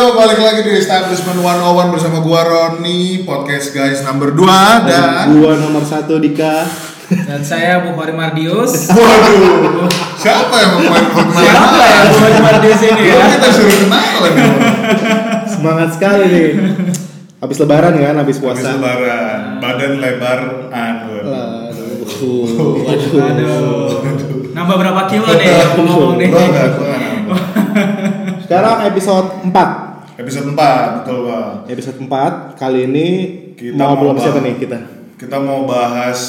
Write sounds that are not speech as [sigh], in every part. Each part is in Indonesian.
Yo, balik lagi di Establishment 101 bersama gua Roni, podcast guys number 2 dan Gua nomor satu Dika. Dan saya Bukhari Mardius. [laughs] Waduh, siapa yang mau main? Siapa ya Bukhari Mardius ini ya? Kita suruh kenalan nih. Semangat sekali nih. Habis lebaran kan, habis Habis puasa. lebaran, badan lebar anu. Aduh. Aduh. Nambah berapa kilo nih ngomong nih? Sekarang episode 4. Episode 4, betul Bang. Episode 4 kali ini Kita mau mau ngobrol sama siapa bahas- nih kita? Kita mau bahas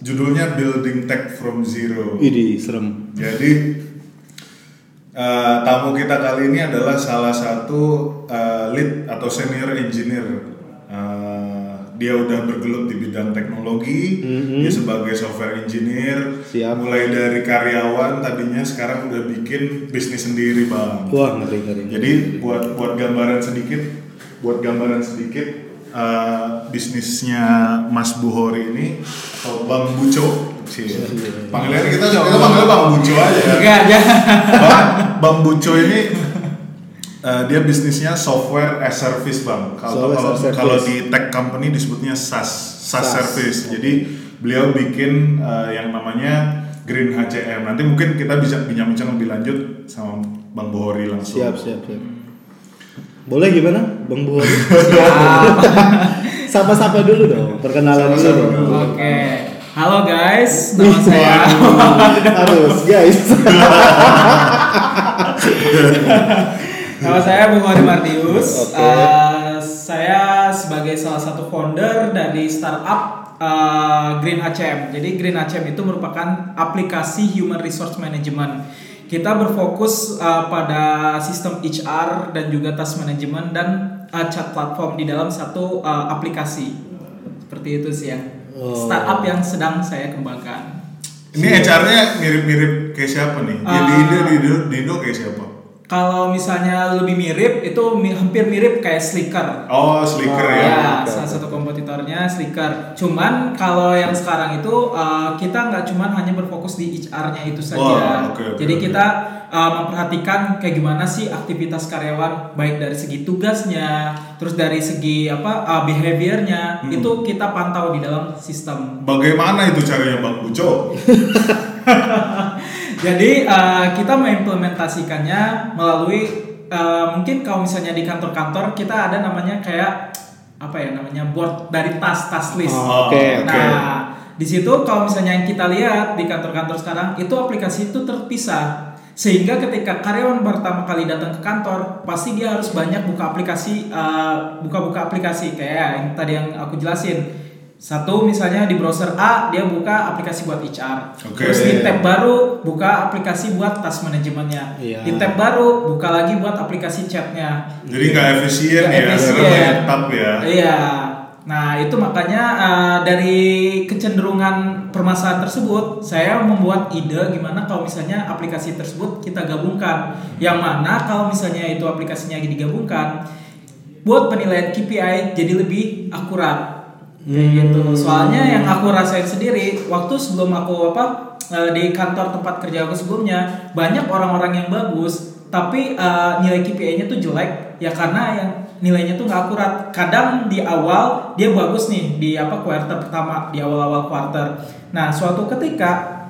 judulnya Building Tech from Zero. Idi, serem. Jadi eh, tamu kita kali ini adalah salah satu eh, lead atau senior engineer. Eh, dia udah bergelut di bidang teknologi, dia sebagai software engineer. Siap. Mulai dari karyawan tadinya sekarang udah bikin bisnis sendiri bang. Wah, ngeri ngeri. Jadi buat buat gambaran sedikit, buat gambaran sedikit eh, bisnisnya Mas Buhori ini atau Bang Buco, sih. Panggilannya kita kita panggil Bang Buco aja ya. Enggak aja. Bang, Bang Buco ini eh, dia bisnisnya software as service bang. Kalau kalau as service. kalau di tech company disebutnya SaaS, SaaS, SaaS. service. Jadi beliau bikin eh, yang namanya Green HCM. Nanti mungkin kita bisa bincang-bincang lebih lanjut sama Bang Bohori langsung. Siap, siap, siap. Boleh gimana, Bang Buhori? [laughs] Sapa-sapa dulu dong, perkenalan dulu Sapa-sapa dong. dulu. Oke. Halo guys, [laughs] nama saya Harus, guys. [laughs] Nama saya Bukhari Mardius. Oke. Eh, saya sebagai salah satu founder dari startup eh, Green HCM. Jadi Green HCM itu merupakan aplikasi Human Resource Management. Kita berfokus eh, pada sistem HR dan juga task management dan eh, chat platform di dalam satu eh, aplikasi. Seperti itu sih ya. Oh. Startup yang sedang saya kembangkan. Ini HR-nya mirip-mirip kayak siapa nih? Ya, di. Indo, di Indo, di Indo kayak siapa? Kalau misalnya lebih mirip itu mi- hampir mirip kayak Slicker. Oh, Slicker Oh, ya. Ya, salah satu kompetitornya Slicker. Cuman kalau yang sekarang itu uh, kita nggak cuman hanya berfokus di HR-nya itu saja. Wah, oke, oke, Jadi oke. kita uh, memperhatikan kayak gimana sih aktivitas karyawan baik dari segi tugasnya, terus dari segi apa uh, behaviornya Hmm. itu kita pantau di dalam sistem. Bagaimana itu caranya Bang Buco? [laughs] Jadi uh, kita mengimplementasikannya melalui uh, mungkin kalau misalnya di kantor-kantor kita ada namanya kayak apa ya namanya board dari tas tas list. Oh, Oke, oke. Nah di situ kalau misalnya yang kita lihat di kantor-kantor sekarang itu aplikasi itu terpisah sehingga ketika karyawan pertama kali datang ke kantor pasti dia harus banyak buka aplikasi uh, buka-buka aplikasi kayak yang tadi yang aku jelasin satu misalnya di browser A dia buka aplikasi buat HR Oke. terus di tab baru buka aplikasi buat task manajemennya Iya. di tab baru buka lagi buat aplikasi chatnya Jadi nggak efisien Nggak ya, efisien. karena banyak tab ya. Iya. Nah, itu makanya uh, dari kecenderungan permasalahan tersebut, saya membuat ide gimana kalau misalnya aplikasi tersebut kita gabungkan. Yang mana kalau misalnya itu aplikasinya digabungkan, buat penilaian KPI jadi lebih akurat. Kayak gitu. Soalnya yang aku rasain sendiri, waktu sebelum aku apa uh, di kantor tempat kerja aku sebelumnya, banyak orang-orang yang bagus, tapi uh, nilai KPI-nya tuh jelek ya karena yang nilainya tuh nggak akurat. Kadang di awal dia bagus nih di apa kuartal pertama di awal-awal kuartal. Nah suatu ketika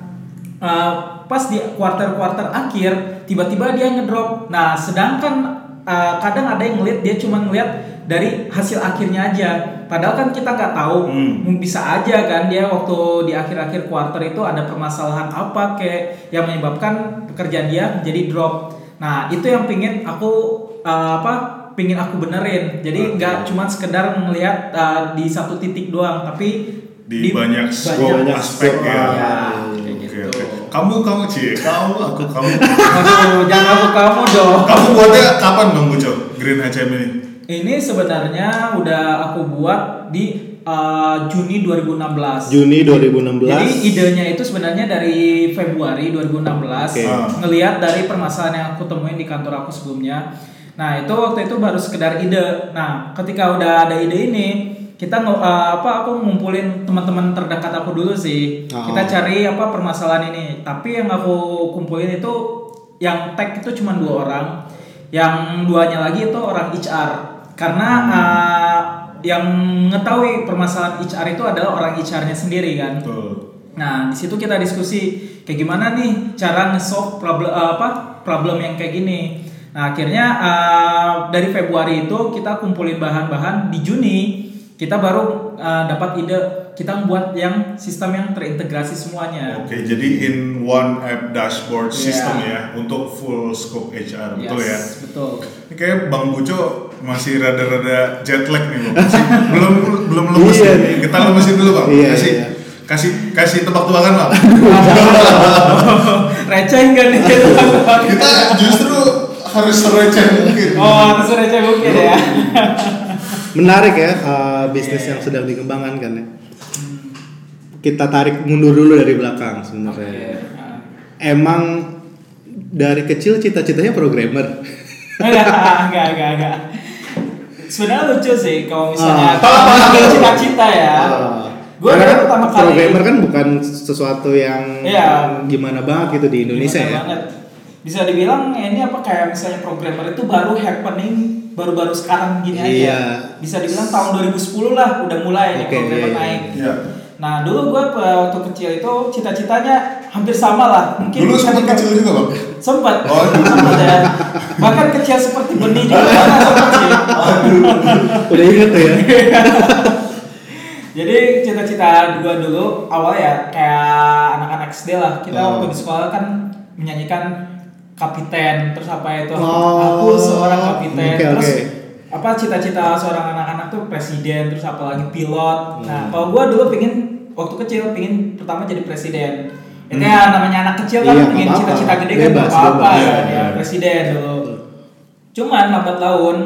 uh, pas di kuartal-kuartal akhir tiba-tiba dia ngedrop. Nah sedangkan uh, kadang ada yang ngeliat dia cuma ngeliat dari hasil akhirnya aja. Padahal kan kita nggak tahu Hmm. bisa aja kan dia waktu di akhir-akhir kuartal itu ada permasalahan apa kayak yang menyebabkan pekerjaan dia jadi drop. Nah itu yang pingin aku uh, apa pingin aku benerin. Jadi nggak cuma sekedar melihat uh, di satu titik doang, tapi Di, banyak scope banyak aspek ya. ya, Oke, kayak oke. gitu. Kamu kamu cie, kamu aku kamu. Aduh, jangan aku kamu dong. kamu buatnya kapan Bang Buco? Green HCM ini? Ini sebenarnya udah aku buat di uh, Juni 2016. Juni 2016. Jadi idenya itu sebenarnya dari Februari 2016 Oke. Ah. ngelihat dari permasalahan yang aku temuin di kantor aku sebelumnya. Nah itu waktu itu baru sekedar ide. Nah ketika udah ada ide ini kita uh, apa aku ngumpulin teman-teman terdekat aku dulu sih. Oh. Kita cari apa permasalahan ini. Tapi yang aku kumpulin itu yang tag itu cuma dua orang yang duanya lagi itu orang HR karena uh, yang mengetahui permasalahan HR itu adalah orang HR-nya sendiri kan. Betul. Nah, di situ kita diskusi kayak gimana nih cara nge-solve problem eh, apa problem yang kayak gini. Nah, akhirnya eh, dari Februari itu kita kumpulin bahan-bahan di Juni kita baru eh, dapat ide kita membuat yang sistem yang terintegrasi semuanya. Oke, jadi in one app dashboard Iya. system ya untuk full scope HR, betul ya? Yes, Betul. Ini kayak Bang Buco masih rada-rada jet lag nih, Bang. Masih [laughs] belum belum lemes Iya. nih. Kita lemesin dulu, Bang. Iya, kasih iya. kasih kasih tebak-tebakan, Bang. [laughs] receh enggak nih? [laughs] Kita justru harus receh mungkin. oh, harus receh mungkin ya. Menarik ya uh, bisnis yang sedang dikembangkan kan ya. Kita tarik mundur dulu dari belakang sebenarnya. Oke. Nah. Emang dari kecil cita-citanya programmer. enggak, enggak, enggak, enggak. Sebenarnya lucu sih kalau Ah. misalnya kalau ngomongin cita-cita ya. Gue Karena kan pertama kali programmer kan bukan sesuatu yang Iya. gimana banget gitu di Indonesia Gimana ya. banget. Bisa dibilang ini apa kayak misalnya programmer itu baru happening baru-baru sekarang gini aja. Iya. Bisa dibilang tahun 2010 lah udah mulai nih Oke, programmer iya, iya. naik. Iya. Nah dulu gue waktu kecil itu cita-citanya hampir sama lah. Mungkin Dulu sempat kecil juga, Bang. Sempat. Oh, dulu. sempat ya. Bahkan kecil seperti benih juga sempat sih. Udah inget tuh ya. [laughs] Jadi cita-cita gua dulu awal ya kayak anak-anak SD lah. Kita Oh. waktu di sekolah kan menyanyikan kapiten terus apa itu Oh, aku seorang kapiten oke, terus. Apa cita-cita seorang anak-anak tuh presiden terus apalagi pilot. Nah, Hmm. kalau gua dulu pingin waktu kecil pingin pertama jadi presiden. Ya kayak namanya anak kecil kan Hmm. Iya, pingin nggak cita-cita gede kan Bebas, apa apa bebas. ya, Iya, ya, iya. presiden dulu. Cuman lambat laun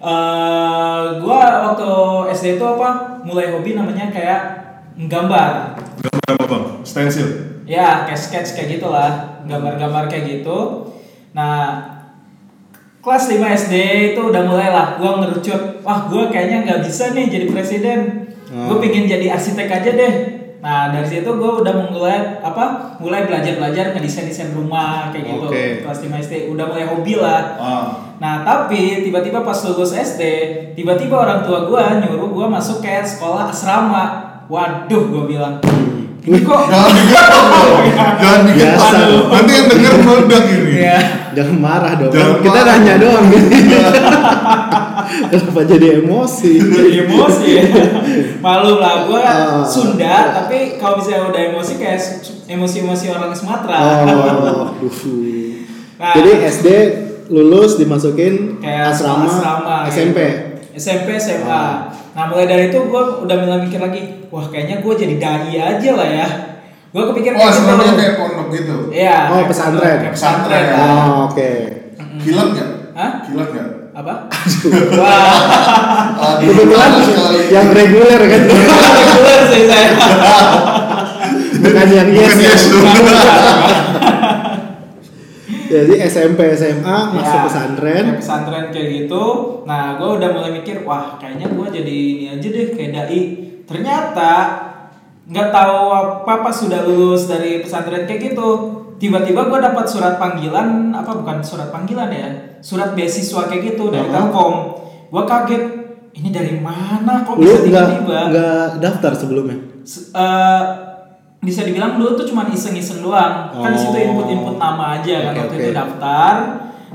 eh gua waktu SD itu apa mulai hobi namanya kayak nggambar. Gambar apa, Bang? Stencil. Ya, kayak sketch kayak gitulah, gambar-gambar kayak gitu. Nah, kelas 5 SD itu udah mulai lah gua ngerucut. Wah, gua kayaknya nggak bisa nih jadi presiden. Gue Oh. pengen jadi arsitek aja deh. Nah, dari situ gue udah mulai apa? Mulai belajar-belajar ngedesain-desain rumah kayak gitu. Oke. Kelas 5 SD udah mulai hobi lah. Ah. Nah tapi tiba-tiba pas lulus SD, tiba-tiba orang tua gua nyuruh gua masuk kayak sekolah asrama. Waduh, gua bilang, ini kok Jangan Bang. Jangan Nanti yang denger meledak ini. ya Jangan marah dong. Jangan Kita marah. nanya doang. [laughs] Kenapa jadi emosi? jadi emosi [laughs] ya. Malu lah, gua Ah. Sunda, tapi kalau misalnya udah emosi kayak emosi-emosi orang Sumatera. Oh, aduh. [laughs] Nah. Jadi SD lulus dimasukin kayak asrama, asrama SMP. gitu. SMP SMA. Ah. Nah mulai dari itu gue udah mulai mikir lagi, wah kayaknya gue jadi dai aja lah ya. Gue kepikir Oh, kayak gitu. asramanya kayak pondok gitu. Iya. Oh, kayak pesantren. kayak pesantren. Pesantren. lah. Oh, oke. Kilat nggak? Hah? Kilat nggak? Apa? [laughs] Wah, Aduh, Kebetulan yang reguler kan, [laughs] reguler sih saya. bukan yang yes. Bukan yes. Jadi SMP SMA masuk Ya, pesantren. pesantren kayak gitu. Nah, gue udah mulai mikir, wah kayaknya gue jadi ini aja deh kayak dai. Ternyata nggak tahu apa pas sudah lulus dari pesantren kayak gitu. Tiba-tiba gue dapat surat panggilan, apa bukan surat panggilan ya, surat beasiswa kayak gitu dari Oh. Telkom. Gue kaget, ini dari mana kok Lu bisa tiba-tiba? nggak daftar sebelumnya? Se- eh, bisa dibilang dulu tuh cuma iseng-iseng doang kan di situ Oh. input-input nama aja kan Oke, waktu oke. itu daftar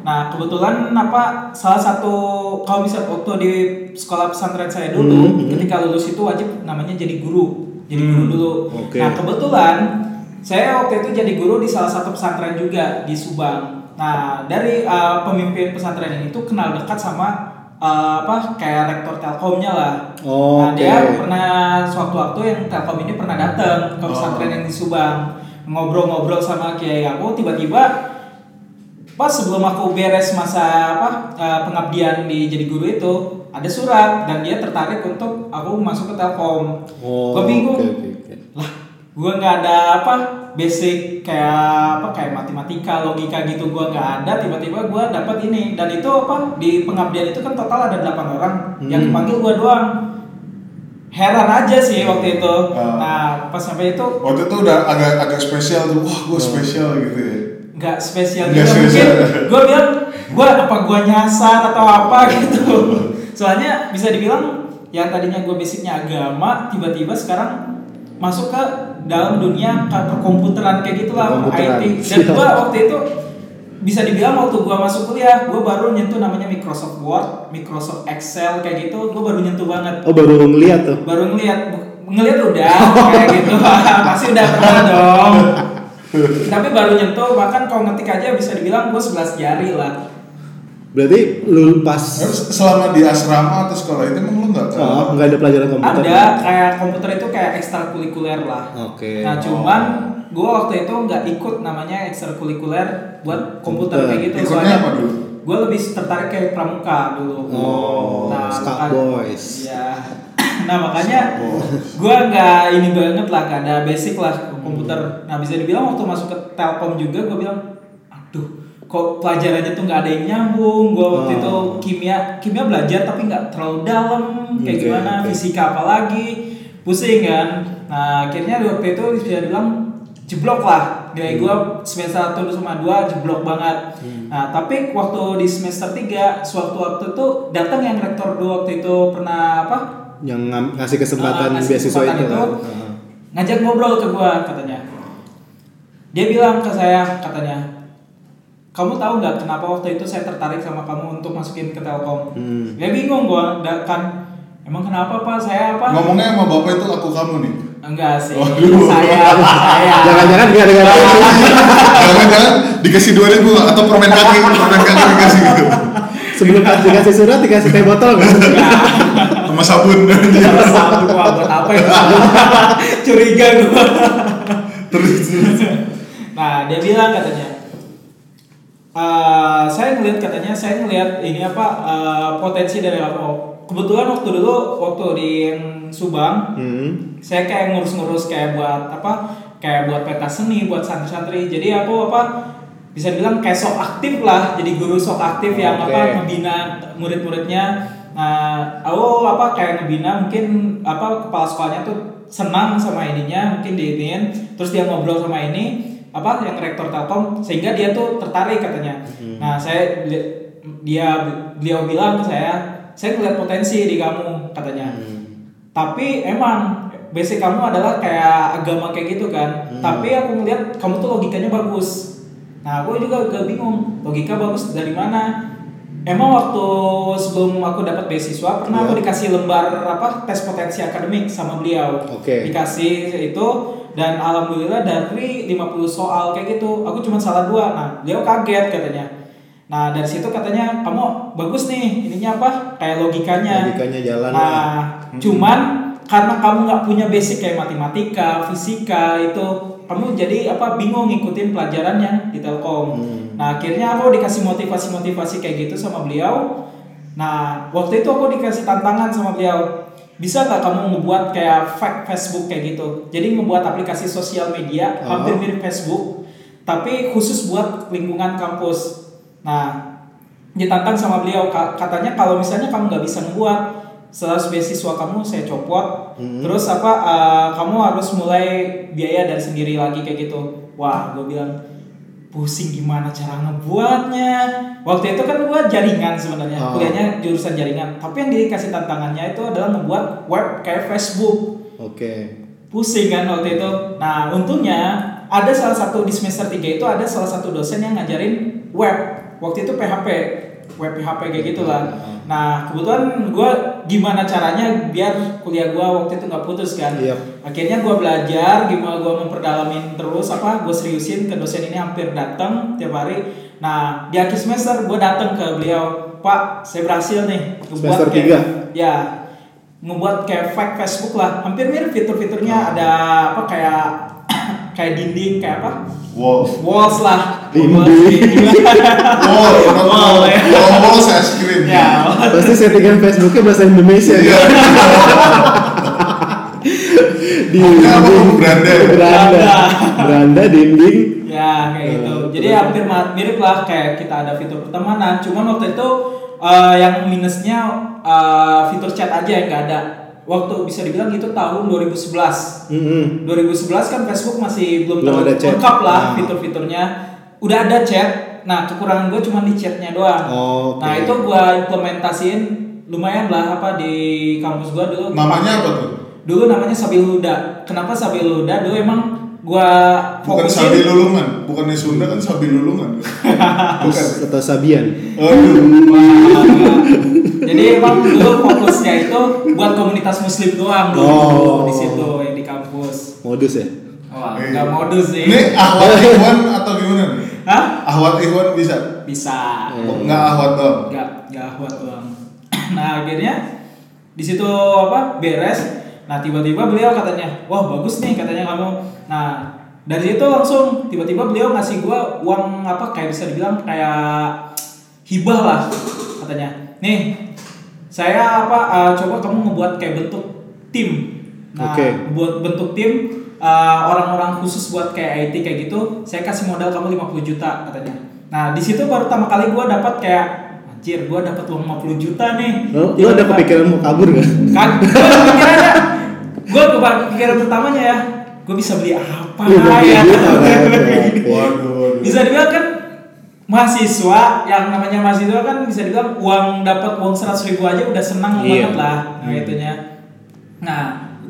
nah kebetulan apa salah satu kalau bisa waktu di sekolah pesantren saya dulu Hmm, hmm. ketika lulus itu wajib namanya jadi guru jadi guru Hmm, dulu oke. nah kebetulan saya waktu itu jadi guru di salah satu pesantren juga di Subang nah dari eh, pemimpin pesantren ini tuh kenal dekat sama eh, apa kayak rektor Telkomnya lah Oh, nah oke. dia pernah suatu waktu yang Telkom ini pernah datang ke pesantren Oh. yang di Subang ngobrol-ngobrol sama kiai aku tiba-tiba pas sebelum aku beres masa apa eh, pengabdian di jadi guru itu ada surat dan dia tertarik untuk aku masuk ke Telkom. Oh, Gua bingung. oke, oke. Lah, gua nggak ada apa basic kayak apa kayak matematika, logika gitu gua nggak ada. Tiba-tiba gua dapat ini dan itu apa di pengabdian itu kan total ada 8 orang yang Hmm. dipanggil gua doang. Heran aja sih waktu itu. Ah. Nah, pas sampai itu Waktu itu udah agak agak spesial tuh. Wah, gue spesial gitu ya. nggak spesial juga mungkin gue bilang gue apa gue nyasar atau apa [laughs] gitu soalnya bisa dibilang yang tadinya gue basicnya agama tiba-tiba sekarang masuk ke dalam dunia perkomputeran kayak gitulah. IT dan [laughs] gue waktu itu bisa dibilang waktu gue masuk kuliah gue baru nyentuh namanya Microsoft Word Microsoft Excel kayak gitu gue baru nyentuh banget. Oh baru ngeliat tuh. baru ngeliat ngeliat udah kayak gitu. [laughs] Pasti udah pernah dong. [laughs] Tapi baru nyentuh bahkan kalau ngetik aja bisa dibilang gue 11 jari lah Berarti lu pas Terus selama di asrama atau sekolah itu emang lu nggak oh, nggak ada pelajaran komputer? ada kayak komputer itu kayak ekstrakurikuler lah Oke. nah cuman gue waktu itu nggak ikut namanya ekstrakurikuler buat komputer kayak gitu Ikutnya soalnya apa dulu? gue lebih tertarik kayak pramuka dulu Oh, Scout maka- Boys. Iya. [clears throat] nah makanya gue nggak ini banget lah gak ada basic lah komputer nah bisa dibilang waktu masuk ke telkom juga gue bilang kok pelajarannya tuh nggak ada yang nyambung. Gue waktu Oh. itu kimia kimia belajar tapi nggak terlalu dalam. Kayak Oke, gimana? oke. fisika apalagi pusing kan? Nah akhirnya waktu itu bisa dibilang jeblok lah. Nilai gue semester 1 sama 2 jeblok banget. Nah tapi waktu di semester 3 suatu waktu tuh datang yang rektor dua waktu itu pernah apa? Yang ngasih kesempatan ngasih beasiswa kesempatan itu, itu. Ah. ngajak ngobrol ke gua katanya. Dia bilang ke saya katanya kamu tahu nggak kenapa waktu itu saya tertarik sama kamu untuk masukin ke Telkom Hmm. dia bingung gua da- kan emang kenapa pak saya apa Ngomongnya sama bapak itu aku kamu nih. enggak sih Waduh. saya saya Jangan-jangan gara-gara itu. Jangan-jangan dikasih dua ribu atau permen kaki, permen kaki dikasih gitu. Sebelum dikasih surat dikasih teh botol nggak? Sama sabun. Sabun gua buat apa ya [laughs] curiga gua Terus terus. Nah, dia bilang katanya, "Eh, saya ngelihat katanya, saya ngelihat ini apa eh, potensi dari kamu. Kebetulan waktu dulu waktu di yang Subang, Hmm. saya kayak ngurus-ngurus kayak buat apa, kayak buat peta seni, buat santri-santri. Jadi aku apa bisa bilang kayak sok aktif lah, jadi guru sok aktif yang Oke. apa membina murid-muridnya. Nah, aku apa kayak ngebina mungkin apa kepala sekolahnya tuh senang sama ininya, mungkin diinin, terus dia ngobrol sama ini apa yang rektor Telkom sehingga dia tuh tertarik katanya. Nah, saya dia beliau bilang ke saya, saya ngeliat potensi di kamu katanya. Tapi emang basic kamu adalah kayak agama kayak gitu kan. Tapi aku ngeliat kamu tuh logikanya bagus. Nah, aku juga agak bingung, logika bagus dari mana? Emang waktu sebelum aku dapat beasiswa pernah aku Iya. dikasih lembar apa tes potensi akademik sama beliau. Oke. Dikasih itu dan alhamdulillah dari 50 soal kayak gitu, aku cuma salah dua. Nah, beliau kaget katanya. Nah, dari situ katanya kamu bagus nih, ininya apa? Kayak logikanya. Logikanya jalan Nah, lah. cuman karena kamu nggak punya basic kayak matematika, fisika itu, kamu jadi apa bingung ngikutin pelajaran yang di Telkom. Hmm. Nah, akhirnya aku dikasih motivasi-motivasi kayak gitu sama beliau. Nah, waktu itu aku dikasih tantangan sama beliau. Bisa nggak kamu ngebuat kayak fake Facebook kayak gitu? Jadi ngebuat aplikasi sosial media Oh. hampir mirip Facebook, tapi khusus buat lingkungan kampus. Nah, ditantang sama beliau ka- katanya kalau misalnya kamu nggak bisa membuat setelah beasiswa kamu saya copot Hmm. terus apa eh, kamu harus mulai biaya dari sendiri lagi kayak gitu wah gue bilang pusing gimana cara ngebuatnya waktu itu kan gue jaringan sebenarnya Oh. kuliahnya jurusan jaringan tapi yang dikasih tantangannya itu adalah membuat web kayak Facebook Oke. pusing kan waktu itu. Nah untungnya ada salah satu di semester 3 itu ada salah satu dosen yang ngajarin web. Waktu itu PHP, web PHP kayak gitulah. Nah kebetulan gue gimana caranya biar kuliah gue waktu itu nggak putus kan. Yep. Akhirnya gue belajar gimana gue memperdalamin terus apa gue seriusin ke dosen ini hampir datang tiap hari. Nah di akhir semester gue datang ke beliau, Pak saya berhasil nih Semester kayak- tiga? Ya ngebuat kayak fake Facebook lah hampir mirip fitur-fiturnya ada apa kayak [clears throat] kayak dinding kayak apa Wow. walls lah Ya. Wall, wall saya es krim. ya Pasti settingan Facebooknya bahasa Indonesia Iya. ya. Di Apa, apa, dinding beranda ya? beranda, beranda dinding. ya kayak gitu Eh, jadi hampir mirip lah kayak kita ada fitur pertemanan cuman waktu itu eh, yang minusnya eh, fitur chat aja yang nggak ada waktu bisa dibilang itu tahun 2011 Mm-mm. 2011 kan Facebook masih belum, Belum terlalu lengkap lah Nah. fitur-fiturnya. Udah ada chat, nah kekurangan gue cuma di chatnya doang. Oh, oke. Nah itu gue implementasiin lumayan lah apa di kampus gue dulu. Namanya apa tuh? Dulu namanya Sabil Huda. Kenapa Sabil Huda? Dulu emang gue Bukan fokusin. Sabi Lulungan, bukannya Sunda kan Sabi Lulungan. [laughs] Bukan. Atau Sabian. Aduh. Jadi emang dulu fokusnya itu buat komunitas muslim doang dulu Oh. di situ yang di kampus. Modus ya? Wah, Eh. nggak modus sih. Ini [laughs] Ikhwan atau gimana nih? Hah? Ahwat Ikhwan bisa? Bisa. Enggak Ahwat doang. Nggak, nggak kuat doang. [clears throat] Nah akhirnya di situ apa beres. Nah tiba-tiba beliau katanya, wah bagus nih katanya kamu. Nah dari situ langsung tiba-tiba beliau ngasih gua uang apa kayak bisa dibilang kayak hibah lah katanya. Nih saya apa uh, coba kamu ngebuat kayak bentuk tim. Nah Oke. buat bentuk tim uh, orang-orang khusus buat kayak IT kayak gitu, saya kasih modal kamu 50 juta katanya. Nah di situ baru pertama kali gua dapat kayak anjir gua dapat uang 50 juta nih. Lo, lo ada kepikiran mau kabur gak? kan gue kepikirannya gue kepikiran pertamanya ya gue bisa beli apa Iya, ya [laughs] bisa dibilang kan mahasiswa yang namanya mahasiswa kan bisa dibilang uang dapat uang seratus ribu aja udah senang Iya. banget lah nah Hmm. itunya nah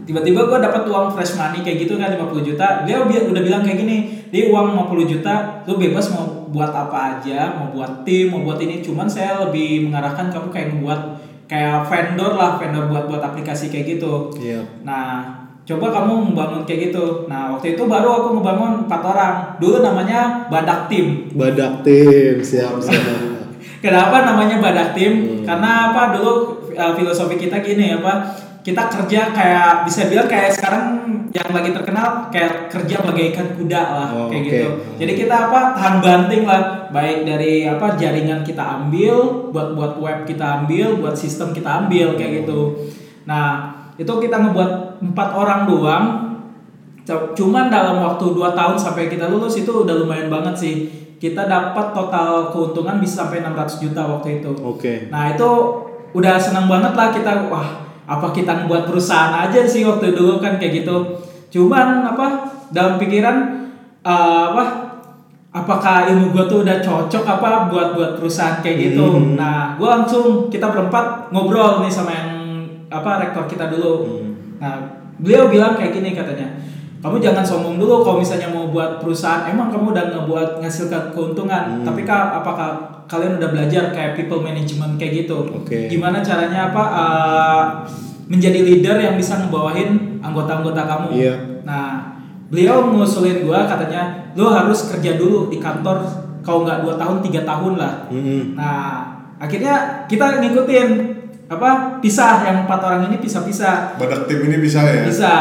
tiba-tiba gue dapat uang fresh money kayak gitu kan 50 juta dia udah bilang kayak gini di uang 50 juta lu bebas mau buat apa aja mau buat tim mau buat ini cuman saya lebih mengarahkan kamu kayak ngebuat kayak vendor lah vendor buat buat aplikasi kayak gitu Iya. Nah, coba kamu membangun kayak gitu. Nah, waktu itu baru aku ngebangun empat orang. Dulu namanya Badak Tim. Badak tim, siap siap. [laughs] Kenapa namanya Badak Tim? Hmm. Karena apa? Dulu uh, filosofi kita gini apa? Kita kerja kayak bisa bilang kayak sekarang yang lagi terkenal kayak kerja bagaikan kuda lah Oh, kayak oke. gitu. Jadi kita apa? Tahan banting lah. Baik dari apa jaringan kita ambil, buat buat web kita ambil, buat sistem kita ambil kayak gitu. Nah, itu kita ngebuat empat orang doang Cuman dalam waktu 2 tahun sampai kita lulus itu udah lumayan banget sih. Kita dapat total keuntungan bisa sampai 600 juta waktu itu. Oke. Nah, itu udah senang banget lah kita wah, apa kita ngebuat perusahaan aja sih waktu dulu kan kayak gitu. Cuman apa dalam pikiran eh, apa apakah ilmu gue tuh udah cocok apa buat buat perusahaan kayak gitu. Hmm. Nah, gue langsung kita berempat ngobrol nih sama yang apa rektor kita dulu. Hmm. Nah, beliau bilang kayak gini katanya, kamu jangan sombong dulu kalau misalnya mau buat perusahaan, emang kamu udah ngebuat ngasilkan keuntungan, Hmm. tapi kak, apakah kalian udah belajar kayak people management kayak gitu? Oke. Gimana caranya apa uh, menjadi leader yang bisa ngebawahin anggota-anggota kamu? Iya. Nah, beliau ngusulin gua katanya, lo harus kerja dulu di kantor, kalau nggak dua tahun tiga tahun lah. Mm-mm. Nah, akhirnya kita ngikutin apa pisah yang empat orang ini pisah-pisah Badak tim ini bisa ya? bisa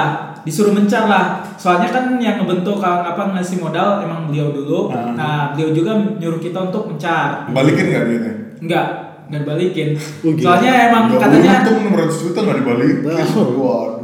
disuruh mencar lah soalnya kan yang ngebentuk apa ngasih modal emang beliau dulu Ah. nah beliau juga nyuruh kita untuk mencar Balikin nggak duitnya? enggak enggak dibalikin Oh, gila. soalnya emang Nggak katanya untung 600 juta nggak dibalikin.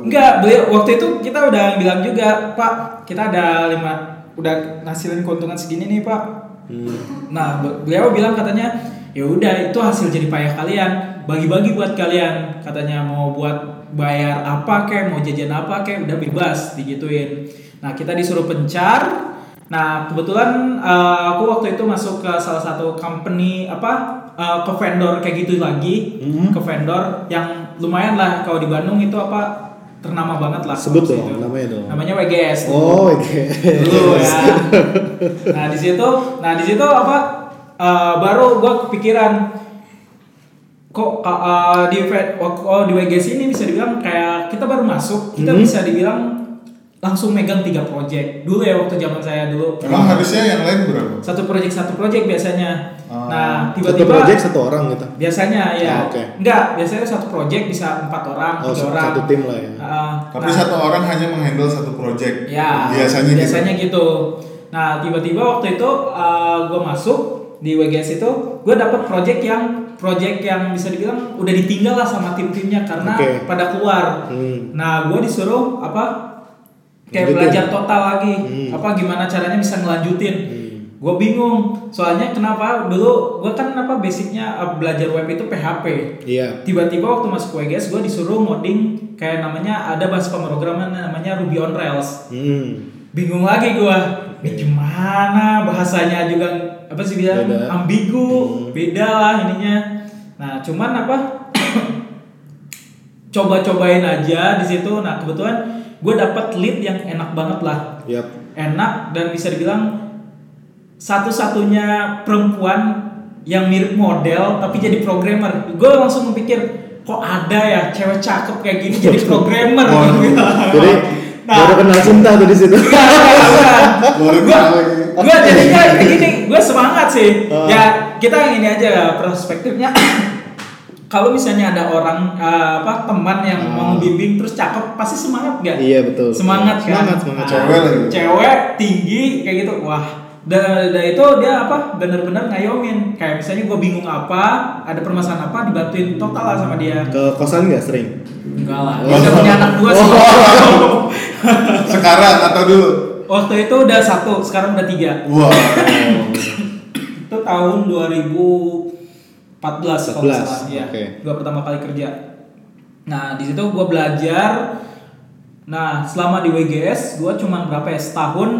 Enggak beliau waktu itu kita udah bilang juga pak kita ada lima udah ngasilin keuntungan segini nih pak Hmm. Nah, be- beliau bilang katanya, ya udah itu hasil jerih payah kalian, bagi-bagi buat kalian. Katanya mau buat bayar apa kek, mau jajan apa kek, udah bebas digituin. Nah, kita disuruh pencar. Nah, kebetulan eh, aku waktu itu masuk ke salah satu company apa eh, ke vendor kayak gitu lagi, Hmm. ke vendor yang lumayan lah kalau di Bandung itu apa ternama banget lah. Sebut dong, itu. namanya dong. Namanya WGS. Oh, oke. dulu ya. Nah di situ, nah di situ apa? eh, baru gue kepikiran kok eh, di V- oh, di WGS ini bisa dibilang kayak kita baru masuk, kita Hmm. bisa dibilang langsung megang tiga project dulu ya waktu zaman saya dulu. Emang harusnya yang lain berapa? Satu project satu project biasanya. Ah. Nah Satu tiba-tiba project satu orang gitu. biasanya ya. Ah, oke. Enggak, biasanya satu project bisa empat orang, Oh, tiga orang. satu tim lah ya. Ah, Tapi nah, satu orang hanya menghandle satu project. Ya, Biasanya, biasanya gitu. Nah, tiba-tiba waktu itu gue masuk di WGS itu, gue dapat project yang project yang bisa dibilang udah ditinggal lah sama tim-timnya karena Oke. pada keluar. Hmm. Nah, gue disuruh apa? Kayak Lanjutin. belajar total lagi, Hmm. apa gimana caranya bisa ngelanjutin. Hmm. Gue bingung, soalnya kenapa dulu gue kan apa basicnya uh, belajar web itu PHP. Iya. Tiba-tiba waktu masuk WGS gue disuruh ngoding kayak namanya ada bahasa pemrograman namanya Ruby on Rails. Hmm. bingung lagi gua ini gimana bahasanya juga apa sih bilang Beda. ambigu Hmm. beda lah ininya. Nah cuman apa? Coba-cobain aja di situ. Nah kebetulan gue dapat lead yang enak banget lah. Yap. enak dan bisa dibilang satu-satunya perempuan yang mirip model tapi jadi programmer. Gue langsung mikir kok ada ya cewek cakep kayak gini jadi [laughs] programmer? [laughs] Jadi Nah. baru kenal cinta tuh di situ. Baru gue lagi. gue jadinya kayak gini gue semangat sih Ah. ya kita ini aja perspektifnya kalau misalnya ada orang eh, apa teman yang Ah. mau bimbing terus cakep pasti semangat gak Iya, betul. semangat kan Semangat, semangat. Nah, Cewek lagi. cewek tinggi kayak gitu wah dan, itu dia apa bener-bener ngayomin kayak misalnya gue bingung apa ada permasalahan apa dibantuin total lah sama dia Ke kosan nggak sering? enggak lah Oh. dia udah punya anak dua [laughs] sih [laughs] [laughs] Sekarang atau dulu? waktu itu udah satu sekarang udah tiga Wah. [laughs] itu tahun 2014 kalau nggak 14, salah ya oke. gua pertama kali kerja nah di situ gua belajar nah selama di WGS gua cuma berapa ya setahun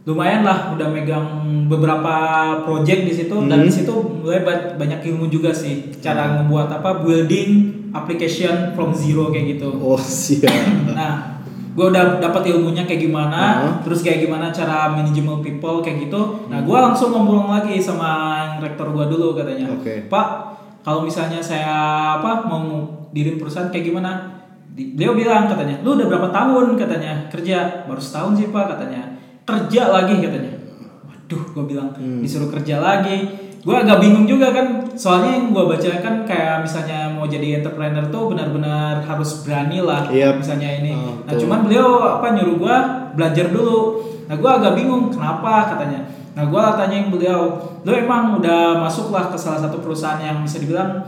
lumayan lah udah megang beberapa project di situ dan Hmm. di situ mulai ba- banyak ilmu juga sih cara ngebuat apa building application from zero kayak gitu Oh siap. Nah, gue udah dapat ilmunya kayak gimana, Uh-huh. terus kayak gimana cara manajemen people kayak gitu. Nah, gue langsung ngomong lagi sama yang rektor gue dulu katanya, Oke. Pak, kalau misalnya saya apa mau diri perusahaan kayak gimana? Di- Beliau bilang katanya, lu udah berapa tahun katanya kerja? Baru setahun sih pak katanya. Kerja lagi katanya. Waduh, gue bilang Hmm. disuruh kerja lagi. Gue agak bingung juga kan, soalnya yang gue baca kan kayak misalnya mau jadi entrepreneur tuh benar-benar harus berani lah Iya. misalnya ini. Oh, nah betul. cuman beliau apa nyuruh gua belajar dulu. Nah gua agak bingung kenapa katanya. Nah gua tanyain beliau, lo emang udah masuk lah ke salah satu perusahaan yang bisa dibilang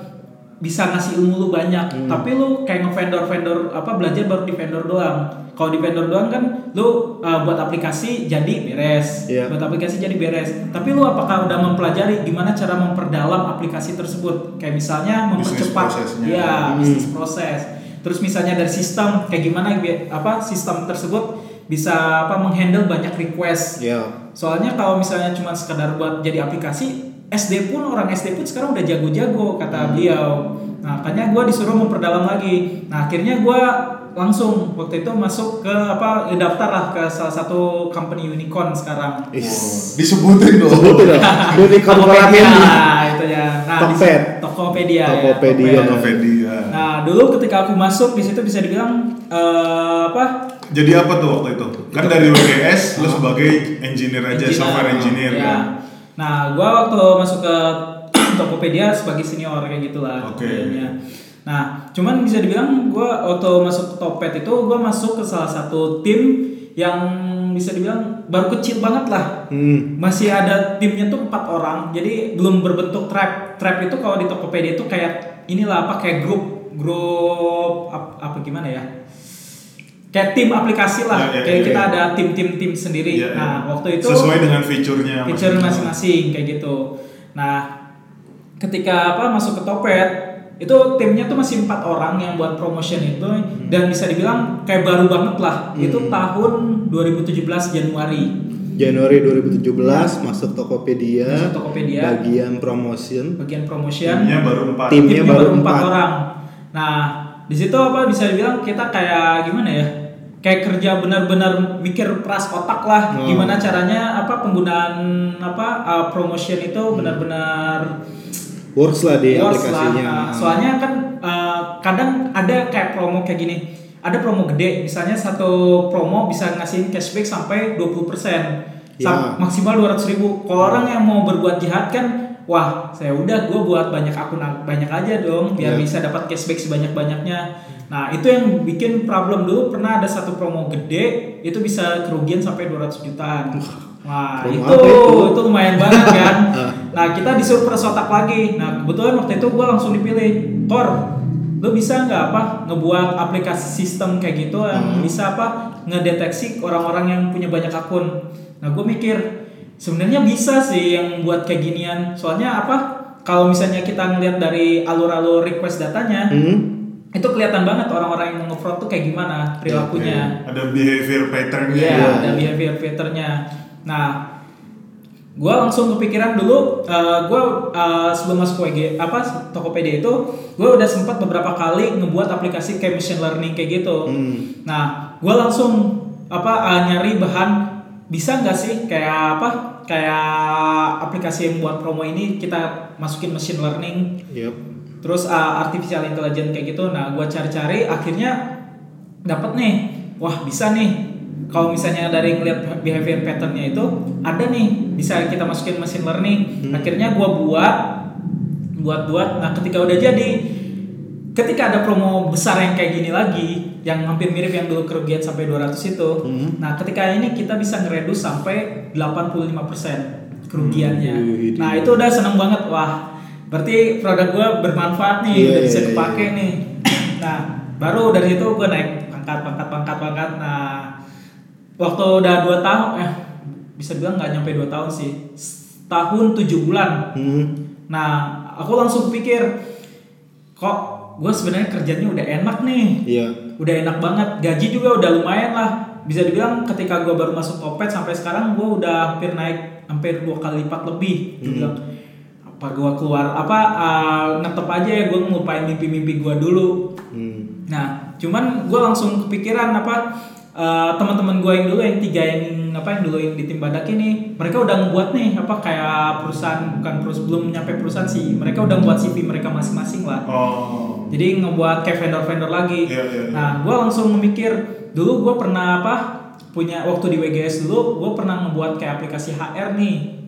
bisa ngasih ilmu lu banyak, Hmm. tapi lu kayak nge-vendor vendor apa belajar baru di vendor doang. Kalau di vendor doang kan lu uh, buat aplikasi jadi beres, Iya. buat aplikasi jadi beres. Tapi lu apakah udah mempelajari gimana cara memperdalam aplikasi tersebut? Kayak misalnya mempercepat, ya Hmm. bisnis proses. Terus misalnya dari sistem kayak gimana apa sistem tersebut bisa apa menghandle banyak request. Ya. Soalnya kalau misalnya cuma sekedar buat jadi aplikasi, SD pun orang SD pun sekarang udah jago-jago kata beliau. Nah, makanya gue disuruh memperdalam lagi. Nah, akhirnya gue langsung waktu itu masuk ke apa daftar lah ke salah satu company unicorn sekarang. Is. Disebutin dong. Sebutin dong. [laughs] Unicorn Tokopedia itu ya. Nah, Tokped. Tokopedia. ya, Tokopedia. Tokped. Tokopedia. Nah, dulu ketika aku masuk di situ bisa dibilang eh, apa? Jadi apa tuh waktu itu? Kan dari WGS lu sebagai engineer aja, Engineer. software engineer Ya. kan. Nah, gua waktu masuk ke [clears throat] Tokopedia sebagai senior kayak gitulah. Oke. kayaknya. Nah, cuman bisa dibilang gua waktu masuk ke Tokped itu gua masuk ke salah satu tim yang bisa dibilang baru kecil banget lah. Hmm. Masih ada timnya tuh empat orang, jadi belum berbentuk trap. Trap itu kalau di Tokopedia itu kayak inilah apa kayak grup grup apa, apa gimana ya? Kayak tim aplikasi lah, Ya, ya, kayak ya, kita ya. ada tim-tim tim sendiri. Iya, nah, iya. waktu itu sesuai dengan fiturnya feature masing-masing kayak gitu. Nah, ketika apa masuk ke Topet itu timnya tuh masih empat orang yang buat promotion itu dan bisa dibilang kayak baru banget lah. Itu Hmm. tahun 2017 Januari. Januari 2017 masuk Tokopedia. Masuk Tokopedia. Bagian promotion. Bagian promotion. Timnya baru empat. Tim. timnya Timnya baru empat. orang. Nah, di situ apa bisa dibilang kita kayak gimana ya? Kayak kerja benar-benar mikir peras otak lah, Oh. gimana caranya apa penggunaan apa uh, promotion itu Hmm. benar-benar Works lah di lah. aplikasinya. Nah, soalnya kan uh, kadang ada kayak promo kayak gini. Ada promo gede, misalnya satu promo bisa ngasihin cashback sampai 20%. Sam- Ya. maksimal 200 ribu. Kalau orang yang mau berbuat jahat kan, wah saya udah gue buat banyak akun banyak aja dong, biar Ya. bisa dapat cashback sebanyak-banyaknya. Nah itu yang bikin problem dulu pernah ada satu promo gede, itu bisa kerugian sampai 200 jutaan. Wah itu, itu? itu lumayan banget kan. [laughs] Nah kita disuruh otak lagi. Nah kebetulan waktu itu gue langsung dipilih. Kor, lo bisa nggak apa ngebuat aplikasi sistem kayak gitu yang Hmm. bisa apa ngedeteksi orang-orang yang punya banyak akun. Nah gue mikir sebenarnya bisa sih yang buat kayak ginian. Soalnya apa? Kalau misalnya kita ngelihat dari alur-alur request datanya, Hmm. Itu kelihatan banget orang-orang yang nge-fraud tuh kayak gimana perilakunya. Ada behavior patternnya. Iya, Iya. ada behavior patternnya. Nah, gue langsung kepikiran dulu, gue sebelum masuk WG apa Tokopedia itu, gue udah sempat beberapa kali ngebuat aplikasi kayak machine learning kayak gitu. Hmm. Nah, gue langsung apa eh, nyari bahan bisa nggak sih kayak apa kayak aplikasi yang buat promo ini kita masukin machine learning Yep. Terus uh, artificial intelligence kayak gitu. Nah gue cari-cari akhirnya dapat nih. Wah bisa nih. Kalau misalnya dari ngeliat behavior patternnya itu ada nih. Bisa kita masukin machine learning akhirnya gue buat buat buat nah ketika udah jadi ketika ada promo besar yang kayak gini lagi yang hampir mirip yang dulu kerugian sampai 200 itu Hmm. nah ketika ini kita bisa ngeredus sampai 85% kerugiannya. Hmm, nah itu udah seneng banget. Wah berarti produk gue bermanfaat nih Iya, udah bisa iya, kepake iya. nih nah baru dari situ gue naik pangkat pangkat pangkat pangkat nah waktu udah dua tahun eh bisa bilang nggak nyampe dua tahun sih tahun tujuh bulan Hmm. nah aku langsung pikir kok gue sebenarnya kerjanya udah enak nih Iya. udah enak banget gaji juga udah lumayan lah bisa dibilang ketika gue baru masuk topet sampai sekarang gue udah hampir naik hampir dua kali lipat lebih Hmm. Apa gue keluar apa uh, ngetep aja ya gue ngelupain mimpi-mimpi gue dulu Hmm. Nah, cuman gue langsung kepikiran apa eh, teman-teman gue yang dulu yang tiga yang apa yang dulu yang di tim badak ini, mereka udah ngebuat nih apa kayak perusahaan bukan perusahaan belum nyampe perusahaan sih, mereka udah buat CV mereka masing-masing lah. Oh. Jadi ngebuat kayak vendor-vendor lagi. Iya, iya, iya. Nah, gue langsung memikir dulu gue pernah apa punya waktu di WGS dulu gue pernah ngebuat kayak aplikasi HR nih.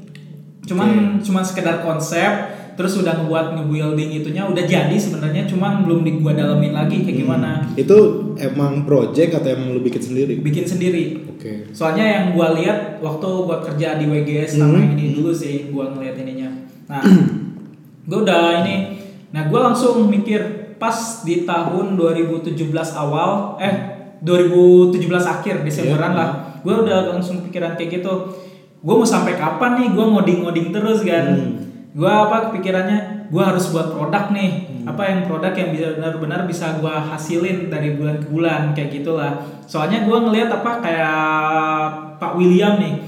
Cuman cuman sekedar konsep terus udah ngebuat nge-building itunya udah jadi sebenarnya cuman belum di gua dalemin lagi kayak gimana. Itu emang project atau emang lu bikin sendiri? Bikin sendiri. Oke. Soalnya yang gua lihat waktu gua kerja di WGS sama Hmm. yang ini dulu sih gua ngeliat ininya. Nah, [clears throat] gua udah ini. Nah, gua langsung mikir pas di tahun 2017 awal eh 2017 akhir Desemberan Iya. lah. Gua udah langsung pikiran kayak gitu. Gua mau sampai kapan nih gua ngoding-ngoding terus kan. Hmm. Gua apa kepikirannya gua harus buat produk nih. Hmm. Apa yang produk yang bisa benar-benar bisa gua hasilin dari bulan ke bulan kayak gitulah. Soalnya gua ngelihat apa kayak Pak William nih.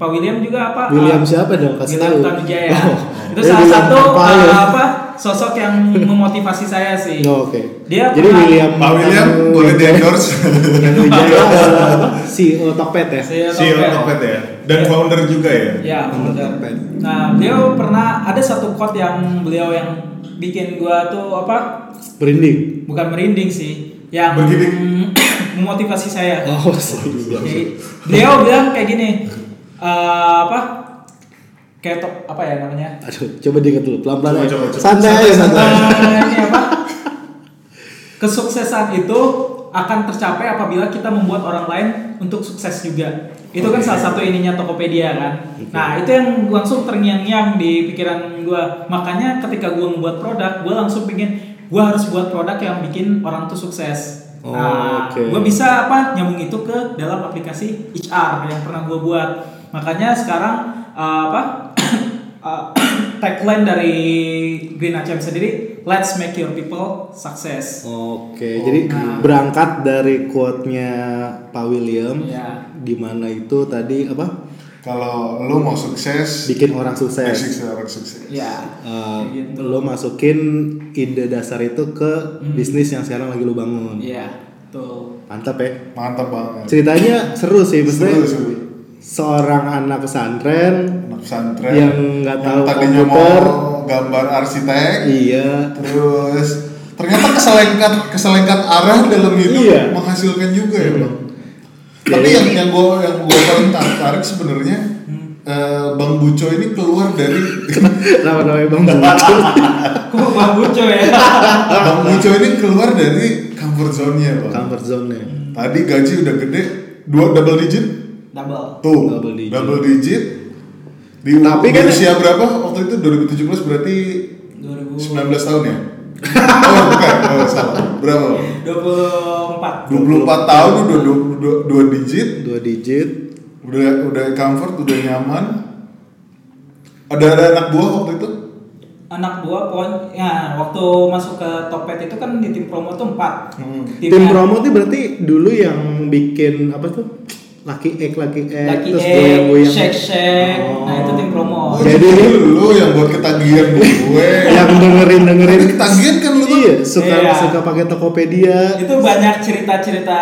Pak William juga apa? William ah, siapa dong? Kasih William tahu. Oh. Itu salah William satu Papaya. uh, apa sosok yang memotivasi saya sih. Oh, Oke. Dia Jadi pernah- William Pak William boleh di endorse Yang Wijaya adalah? CEO Tokped ya? Topet. Tokped ya dan Iya. founder juga ya. Ya, Founder. Nah, beliau pernah ada satu quote yang beliau yang bikin gua tuh apa? Berinding. Bukan merinding sih, yang Bergidik. [clears throat] memotivasi saya. Oh, sorry. Jadi, beliau bilang kayak gini, eh, apa? Kayak to- apa ya namanya? Aduh, coba diingat dulu pelan-pelan Coba, aja. coba, coba. Santai aja, santai. Eh, ini apa? [laughs] Kesuksesan itu akan tercapai apabila kita membuat orang lain untuk sukses juga. Itu kan Oke. salah satu ininya Tokopedia kan. Nah, itu yang langsung terngiang-ngiang di pikiran gua. Makanya ketika gua membuat produk, gua langsung pingin gua harus buat produk yang bikin orang tuh sukses. Oh, nah, oke. gua bisa apa nyambung itu ke dalam aplikasi HR yang pernah gua buat. Makanya sekarang eh, apa uh, [clears throat] tagline dari Green ACM sendiri let's make your people success Oke, jadi nah. berangkat dari quote-nya Pak William, ya di mana itu tadi apa? Kalau lu mau sukses, Bikin orang sukses. basic orang sukses. ya Uh, gitu. lo masukin ide dasar itu ke Hmm. bisnis yang sekarang lagi lo bangun. ya tuh Mantap ya. Mantap banget. Ceritanya seru sih, maksudnya Seru, seru. seorang anak pesantren pesantren Yang nggak tahu tadinya komputer. mau gambar arsitek, iya terus ternyata keselengkat keselengkat arah dalam hidup Iya. menghasilkan juga ya bang. Jadi- Tapi yang yang gue yang gue paling tertarik sebenarnya Hmm. eh, Bang Buco ini keluar dari [laughs] nama namanya bang Bucu [laughs] kok bang Buco ya [laughs] Bang Buco ini keluar dari comfort zone-nya bang. comfort zone Tadi gaji udah gede, dua double digit, double tuh Double digit. double digit. Di, Tapi kan- usia berapa waktu itu 2017 berarti 2000 19 tahun ya? [laughs] oh bukan, oh salah. Berapa? Bang? 24 24 tahun udah dua, dua, dua digit, dua digit udah udah comfort, udah nyaman. Ada ada anak buah waktu itu? anak dua pokoknya ya, waktu masuk ke Topet itu kan di tim promo tuh empat Hmm. Tim promo tuh berarti dulu yang bikin apa tuh? Lucky Egg, Lucky Egg, Lucky terus Egg, goyang-goyang. Shake Shake, nah itu tim promo. Oh, Jadi lu yang buat ketagihan gue. [laughs] yang dengerin dengerin ketagihan kan lu tuh. iya suka Iya. suka pakai Tokopedia itu banyak cerita-cerita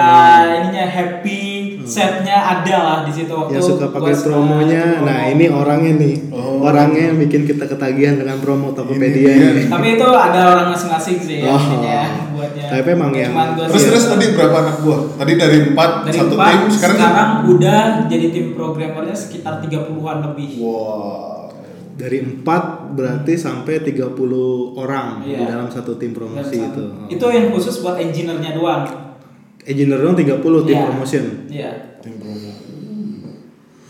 ininya happy setnya ada lah di situ waktu yang suka pakai promonya tim promo. nah ini orangnya nih Oh. orangnya yang bikin kita ketagihan dengan promo Tokopedia Ini ini tapi itu ada orang masing-masing sih Oh. ininya buatnya Tapi emang yang- gua Terus terus tadi berapa anak buah? Tadi dari empat dari satu empat, tim sekarang, sekarang, udah jadi tim programmernya sekitar 30-an lebih Wah. dari empat berarti sampai 30 orang di Iya. dalam satu tim promosi Dan itu satu- itu yang khusus buat engineer-nya doang engineer dong 30 tim Iya. promotion iya Tim promo.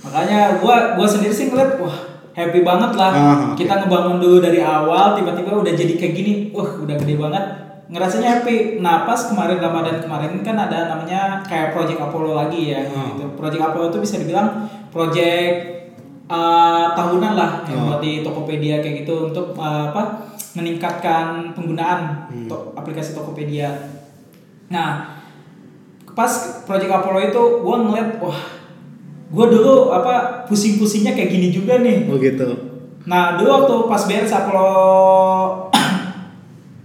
makanya gua gua sendiri sih ngeliat wah happy banget lah Ah, oke. kita ngebangun dulu dari awal tiba-tiba udah jadi kayak gini wah udah gede banget ngerasanya happy nah pas kemarin ramadan kemarin kan ada namanya kayak project Apollo lagi ya Ah. gitu. project Apollo itu bisa dibilang project uh, tahunan lah yang Ah. buat di Tokopedia kayak gitu untuk uh, apa meningkatkan penggunaan Hmm. to- aplikasi Tokopedia nah pas project Apollo itu gue ngeliat wah gue dulu apa pusing-pusingnya kayak gini juga nih oh gitu nah dulu waktu pas beres Apollo Po-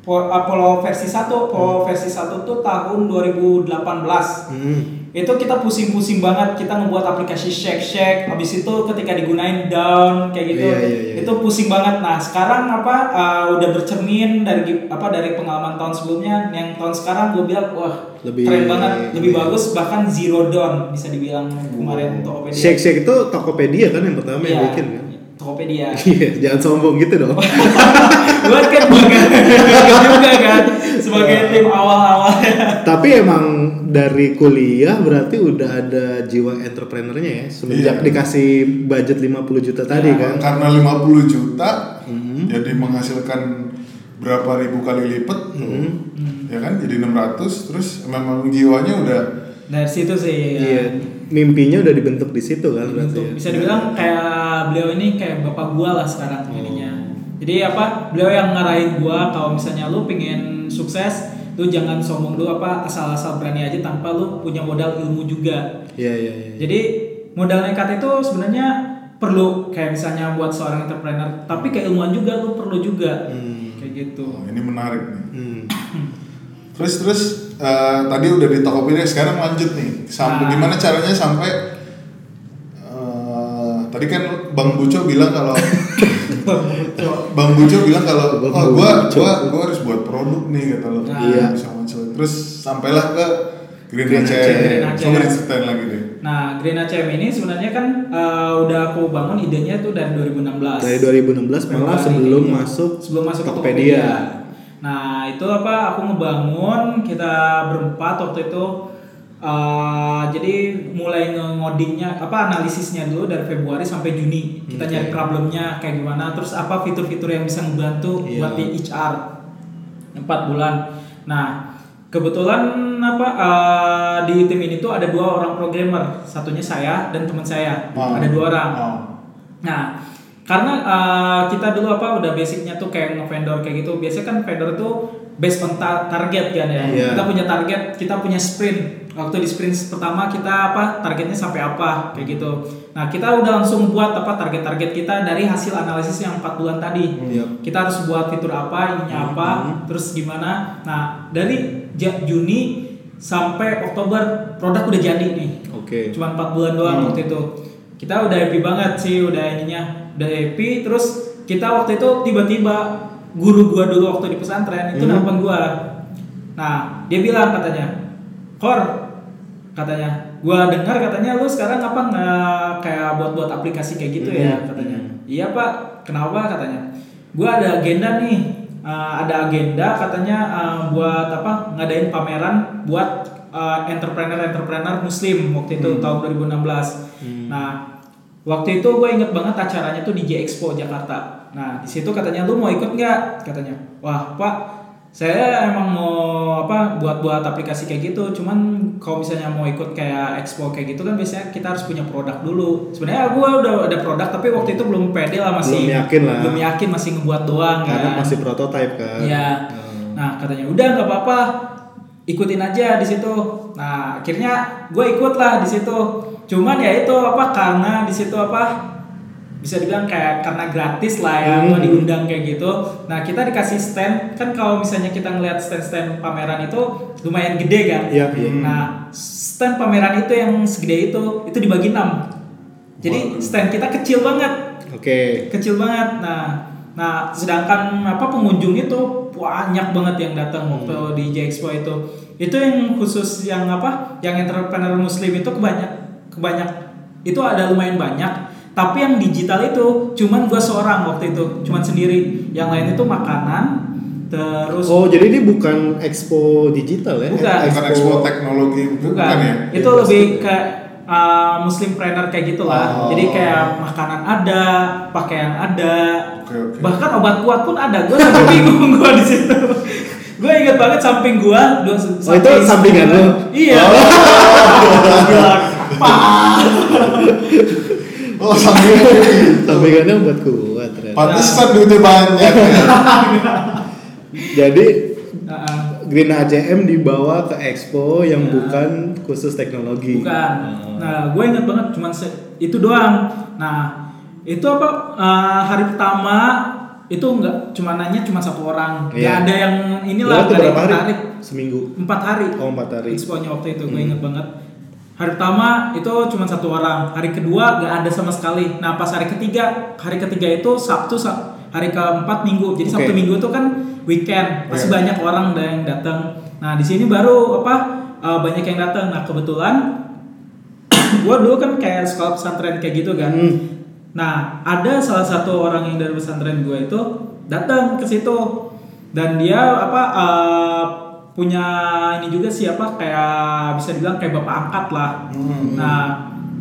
Apollo versi 1 Apollo versi 1 tuh tahun 2018 Hmm. itu kita pusing-pusing banget. Kita ngebuat aplikasi shake shake habis itu ketika digunain down kayak gitu. Iya, iya, iya. itu pusing banget. Nah sekarang apa uh, udah bercermin dari apa dari pengalaman tahun sebelumnya. Yang tahun sekarang gue bilang wah Lebih- keren banget. lebih lebih- bagus bahkan zero down bisa dibilang kemarin Tokopedia. Shake shake itu Tokopedia kan yang pertama yang Iya, bikin kan? Tokopedia. [laughs] Iya jangan sombong gitu dong [laughs] gue kan bagian juga kan sebagai tim awal-awal Tapi emang dari kuliah berarti udah ada jiwa entrepreneurnya ya semenjak Iya. dikasih budget 50 juta tadi Iya. kan. Karena 50 juta Mhm. jadi menghasilkan berapa ribu kali lipat Mhm. ya kan jadi 600 terus memang jiwanya udah dari situ sih ya. Iya, mimpinya udah dibentuk di situ kan berarti. Ya. bisa dibilang kayak beliau ini kayak bapak gua lah sekarang ininya. Jadi apa? Beliau yang ngarahin gua kalau misalnya lu pengen sukses, lu jangan sombong lu apa asal-asal berani aja tanpa lu punya modal ilmu juga. Iya, iya, iya. Jadi modal nekat itu sebenarnya perlu kayak misalnya buat seorang entrepreneur, tapi keilmuan juga lu perlu juga. Hmm. Kayak gitu. oh, ini menarik nih. Hmm. Terus terus eh, tadi udah di Tokopedia sekarang lanjut nih. Sampai Nah. gimana caranya sampai eh, tadi kan Bang Buco bilang kalau [laughs] Bang Buco bilang kalau Bang oh gua gua gua harus buat produk nih kata lo. Nah. Iya. Bisa muncul. Terus sampailah ke Green, Green Aceh. Coba diceritain lagi deh. Nah, Green ACM ini sebenarnya kan eh, udah aku bangun idenya tuh dari 2016. Dari 2016 malah Februari. sebelum masuk sebelum masuk. Tokopedia. Nah itu apa? Aku ngebangun kita berempat waktu itu. Eh, jadi mulai ngodingnya apa analisisnya dulu dari Februari sampai Juni kita nyari problemnya kayak gimana terus apa fitur-fitur yang bisa membantu Iya. buat di HR empat bulan nah kebetulan apa eh, di tim ini tuh ada dua orang programmer satunya saya dan teman saya Oh. ada dua orang Oh. Nah, karena uh, kita dulu apa udah basicnya tuh kayak nge-vendor kayak gitu. Biasanya kan vendor tuh based on ta- target kan ya. Iya. Kita punya target, kita punya sprint. Waktu di sprint pertama kita apa targetnya sampai apa kayak gitu. Nah, kita udah langsung buat apa target-target kita dari hasil analisis yang 4 bulan tadi. Yap. Kita harus buat fitur apa, ininya apa, terus gimana. Nah, dari Juni sampai Oktober produk udah jadi nih Oke. cuma 4 bulan doang Hmm. waktu itu kita udah happy banget sih udah ininya udah happy terus kita waktu itu tiba-tiba guru gua dulu waktu di pesantren itu Hmm. nelfon gua nah dia bilang katanya kor katanya. Gua dengar katanya lu sekarang apa nggak kayak buat-buat aplikasi kayak gitu ya Hmm. katanya. Iya pak. Kenapa katanya. Gua ada agenda nih. Uh, ada agenda katanya uh, buat apa? Ngadain pameran buat uh, entrepreneur-entrepreneur muslim waktu itu Hmm. tahun 2016 Hmm. nah waktu itu gue inget banget acaranya tuh di J Expo Jakarta. Nah di situ katanya lu mau ikut nggak? Katanya. Wah pak saya emang mau apa buat-buat aplikasi kayak gitu cuman kalau misalnya mau ikut kayak expo kayak gitu kan biasanya kita harus punya produk dulu sebenarnya gue udah ada produk tapi waktu itu belum pede lah masih Belum yakin lah. belum yakin masih ngebuat doang Karena kan. masih prototype kan. Iya. Hmm. Nah katanya udah nggak apa-apa, ikutin aja di situ. Nah akhirnya gue ikut lah di situ. Cuman ya itu apa karena di situ apa bisa dibilang kayak karena gratis lah ya Hmm. gue diundang kayak gitu. Nah kita dikasih stand kan kalau misalnya kita ngeliat stand-stand pameran itu lumayan gede kan. Iya, iya. Nah stand pameran itu yang segede itu itu dibagi 6 Jadi stand kita kecil banget Oke. kecil banget. Nah, nah sedangkan apa pengunjung itu banyak banget yang datang waktu di J Expo itu. Itu yang khusus yang apa? Yang entrepreneur muslim itu kebanyak kebanyak itu ada lumayan banyak. Tapi yang digital itu cuman gua seorang waktu itu, cuman sendiri. Yang lain itu makanan, terus Oh, jadi ini bukan expo digital ya? Bukan. Bukan expo teknologi bukan, bukan, ya? itu Iya, lebih ke uh, muslim planner kayak gitulah. Oh. Jadi kayak makanan ada, pakaian ada, Oke, oke. bahkan obat kuat pun ada. Gue sampai [laughs] bingung gue di situ. gue inget banget samping gue. Dua, Oh, itu sampingan lu? Iya. [laughs] Gila. Pak. Oh, sambil Sampingannya buat kuat ternyata. Pantesan duitnya banyak ya. [laughs] Jadi Heeh. Green ACM dibawa ke expo yang bukan khusus teknologi. Bukan. Oh. Nah, gue inget banget cuman se- itu doang. Nah, itu apa uh, hari pertama itu enggak cuma nanya cuma satu orang. Nggak Iya. ada yang inilah yang berapa hari? tertarik. Seminggu. Empat hari. Oh, empat hari. Expo-nya waktu itu gue Hmm. inget banget. Hari pertama itu cuma satu orang. Hari kedua gak ada sama sekali. Nah pas hari ketiga, hari ketiga itu Sabtu, Sa- hari keempat Minggu. Jadi Sabtu Oke. Minggu itu kan weekend. Pasti Iya. banyak orang yang datang. Nah di sini baru apa uh, banyak yang datang. Nah kebetulan [coughs] gue dulu kan kayak sekolah pesantren kayak gitu kan. Hmm. Nah, ada salah satu orang yang dari pesantren gue itu datang ke situ dan dia apa uh, punya ini juga sih apa kayak bisa dibilang kayak bapak angkat lah. Hmm. Nah,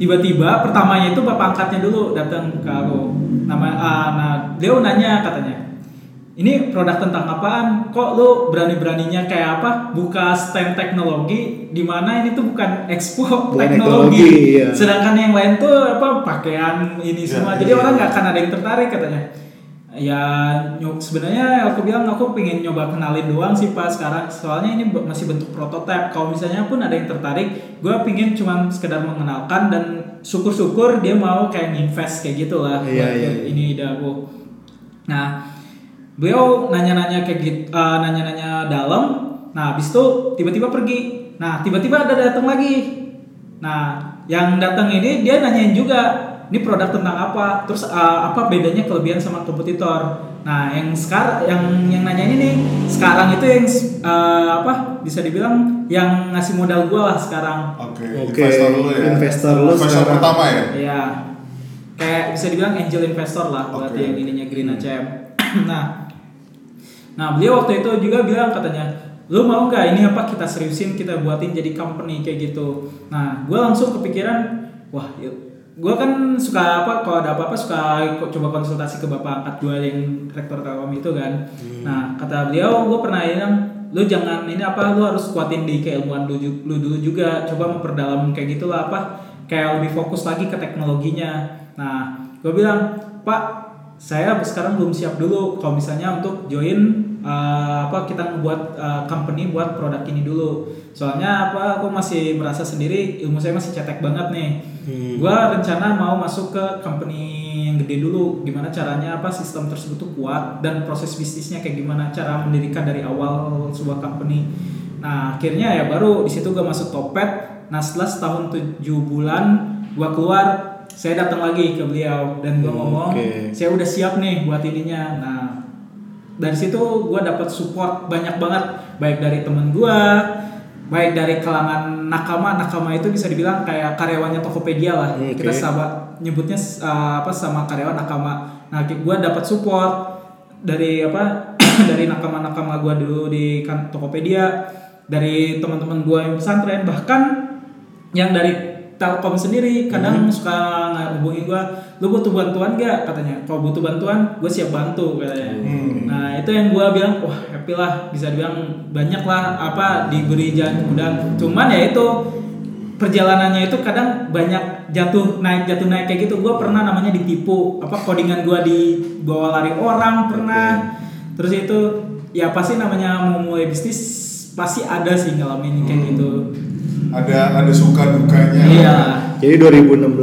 tiba-tiba pertamanya itu bapak angkatnya dulu datang ke aku. Nama ah, nah dia nanya katanya, ini produk tentang apaan? Kok lu berani-beraninya kayak apa? Buka stand teknologi di mana ini tuh bukan expo Bukan teknologi. teknologi, iya. Sedangkan yang lain tuh apa pakaian ini Ya, semua. Jadi iya. orang nggak akan ada yang tertarik katanya. Ya sebenarnya aku bilang aku pengen nyoba kenalin doang sih pas sekarang. Soalnya ini masih bentuk prototipe. Kalau misalnya pun ada yang tertarik, gue pingin cuman sekedar mengenalkan dan syukur-syukur dia mau kayak invest kayak gitu lah. Iya, buat iya. Ini ide aku. Nah, beliau nanya-nanya kayak gitu, eh, nanya-nanya dalam. Nah, habis itu tiba-tiba pergi. Nah, tiba-tiba ada datang lagi. Nah, yang datang ini dia nanyain juga, ini produk tentang apa? Terus eh, apa bedanya kelebihan sama kompetitor? Nah, yang sekarang yang yang nanya ini nih, sekarang itu yang eh, apa? Bisa dibilang yang ngasih modal gua lah sekarang. Oke, Oke, investor lu ya. investor lu Investor sekarang. pertama ya. Iya. Kayak bisa dibilang angel investor lah berarti Oke. yang ininya Green ACM. [clears throat] nah, nah beliau waktu itu juga bilang katanya, lu mau nggak ini apa kita seriusin kita buatin jadi company kayak gitu. Nah, gue langsung kepikiran, wah, yuk. gue kan suka apa kalau ada apa-apa suka coba konsultasi ke bapak angkat gue yang rektor Telkom itu kan. Nah, kata beliau, gue pernah bilang, lu jangan ini apa lu harus kuatin di keilmuan lu, lu dulu juga coba memperdalam kayak gitulah apa kayak lebih fokus lagi ke teknologinya nah gue bilang pak saya sekarang belum siap dulu. Kalau misalnya untuk join uh, apa kita membuat uh, company buat produk ini dulu. Soalnya apa aku masih merasa sendiri ilmu saya masih cetek banget nih. Hmm. gue rencana mau masuk ke company yang gede dulu. Gimana caranya apa sistem tersebut tuh kuat dan proses bisnisnya kayak gimana cara mendirikan dari awal sebuah company. Nah akhirnya ya baru di situ gue masuk topet. Nah setelah setahun tujuh bulan gue keluar saya datang lagi ke beliau dan gue Hmm, ngomong oke. saya udah siap nih buat ininya. Nah dari situ gue dapat support banyak banget. Baik dari temen gue baik dari kalangan nakama. Nakama itu bisa dibilang kayak karyawannya Tokopedia lah. Oke. kita sahabat nyebutnya uh, apa sama karyawan nakama. Nah gue dapat support dari apa [clears throat] dari nakama nakama gue dulu di kan Tokopedia dari teman-teman gue yang pesantren. Bahkan yang dari Telkom sendiri. Kadang suka ngubungi gue lu butuh bantuan gak katanya. Kalau butuh bantuan gue siap bantu katanya. Hmm. nah itu yang gue bilang wah happy lah. Bisa dibilang banyak lah apa diberi jalan kemudahan cuman ya itu perjalanannya itu kadang banyak jatuh naik jatuh naik kayak gitu. Gue pernah namanya ditipu. Apa codingan gue dibawa lari orang pernah. Terus itu ya pasti namanya mau mulai bisnis pasti ada sih ngalamin kayak gitu Ada ada suka dukanya. iya Jadi 2016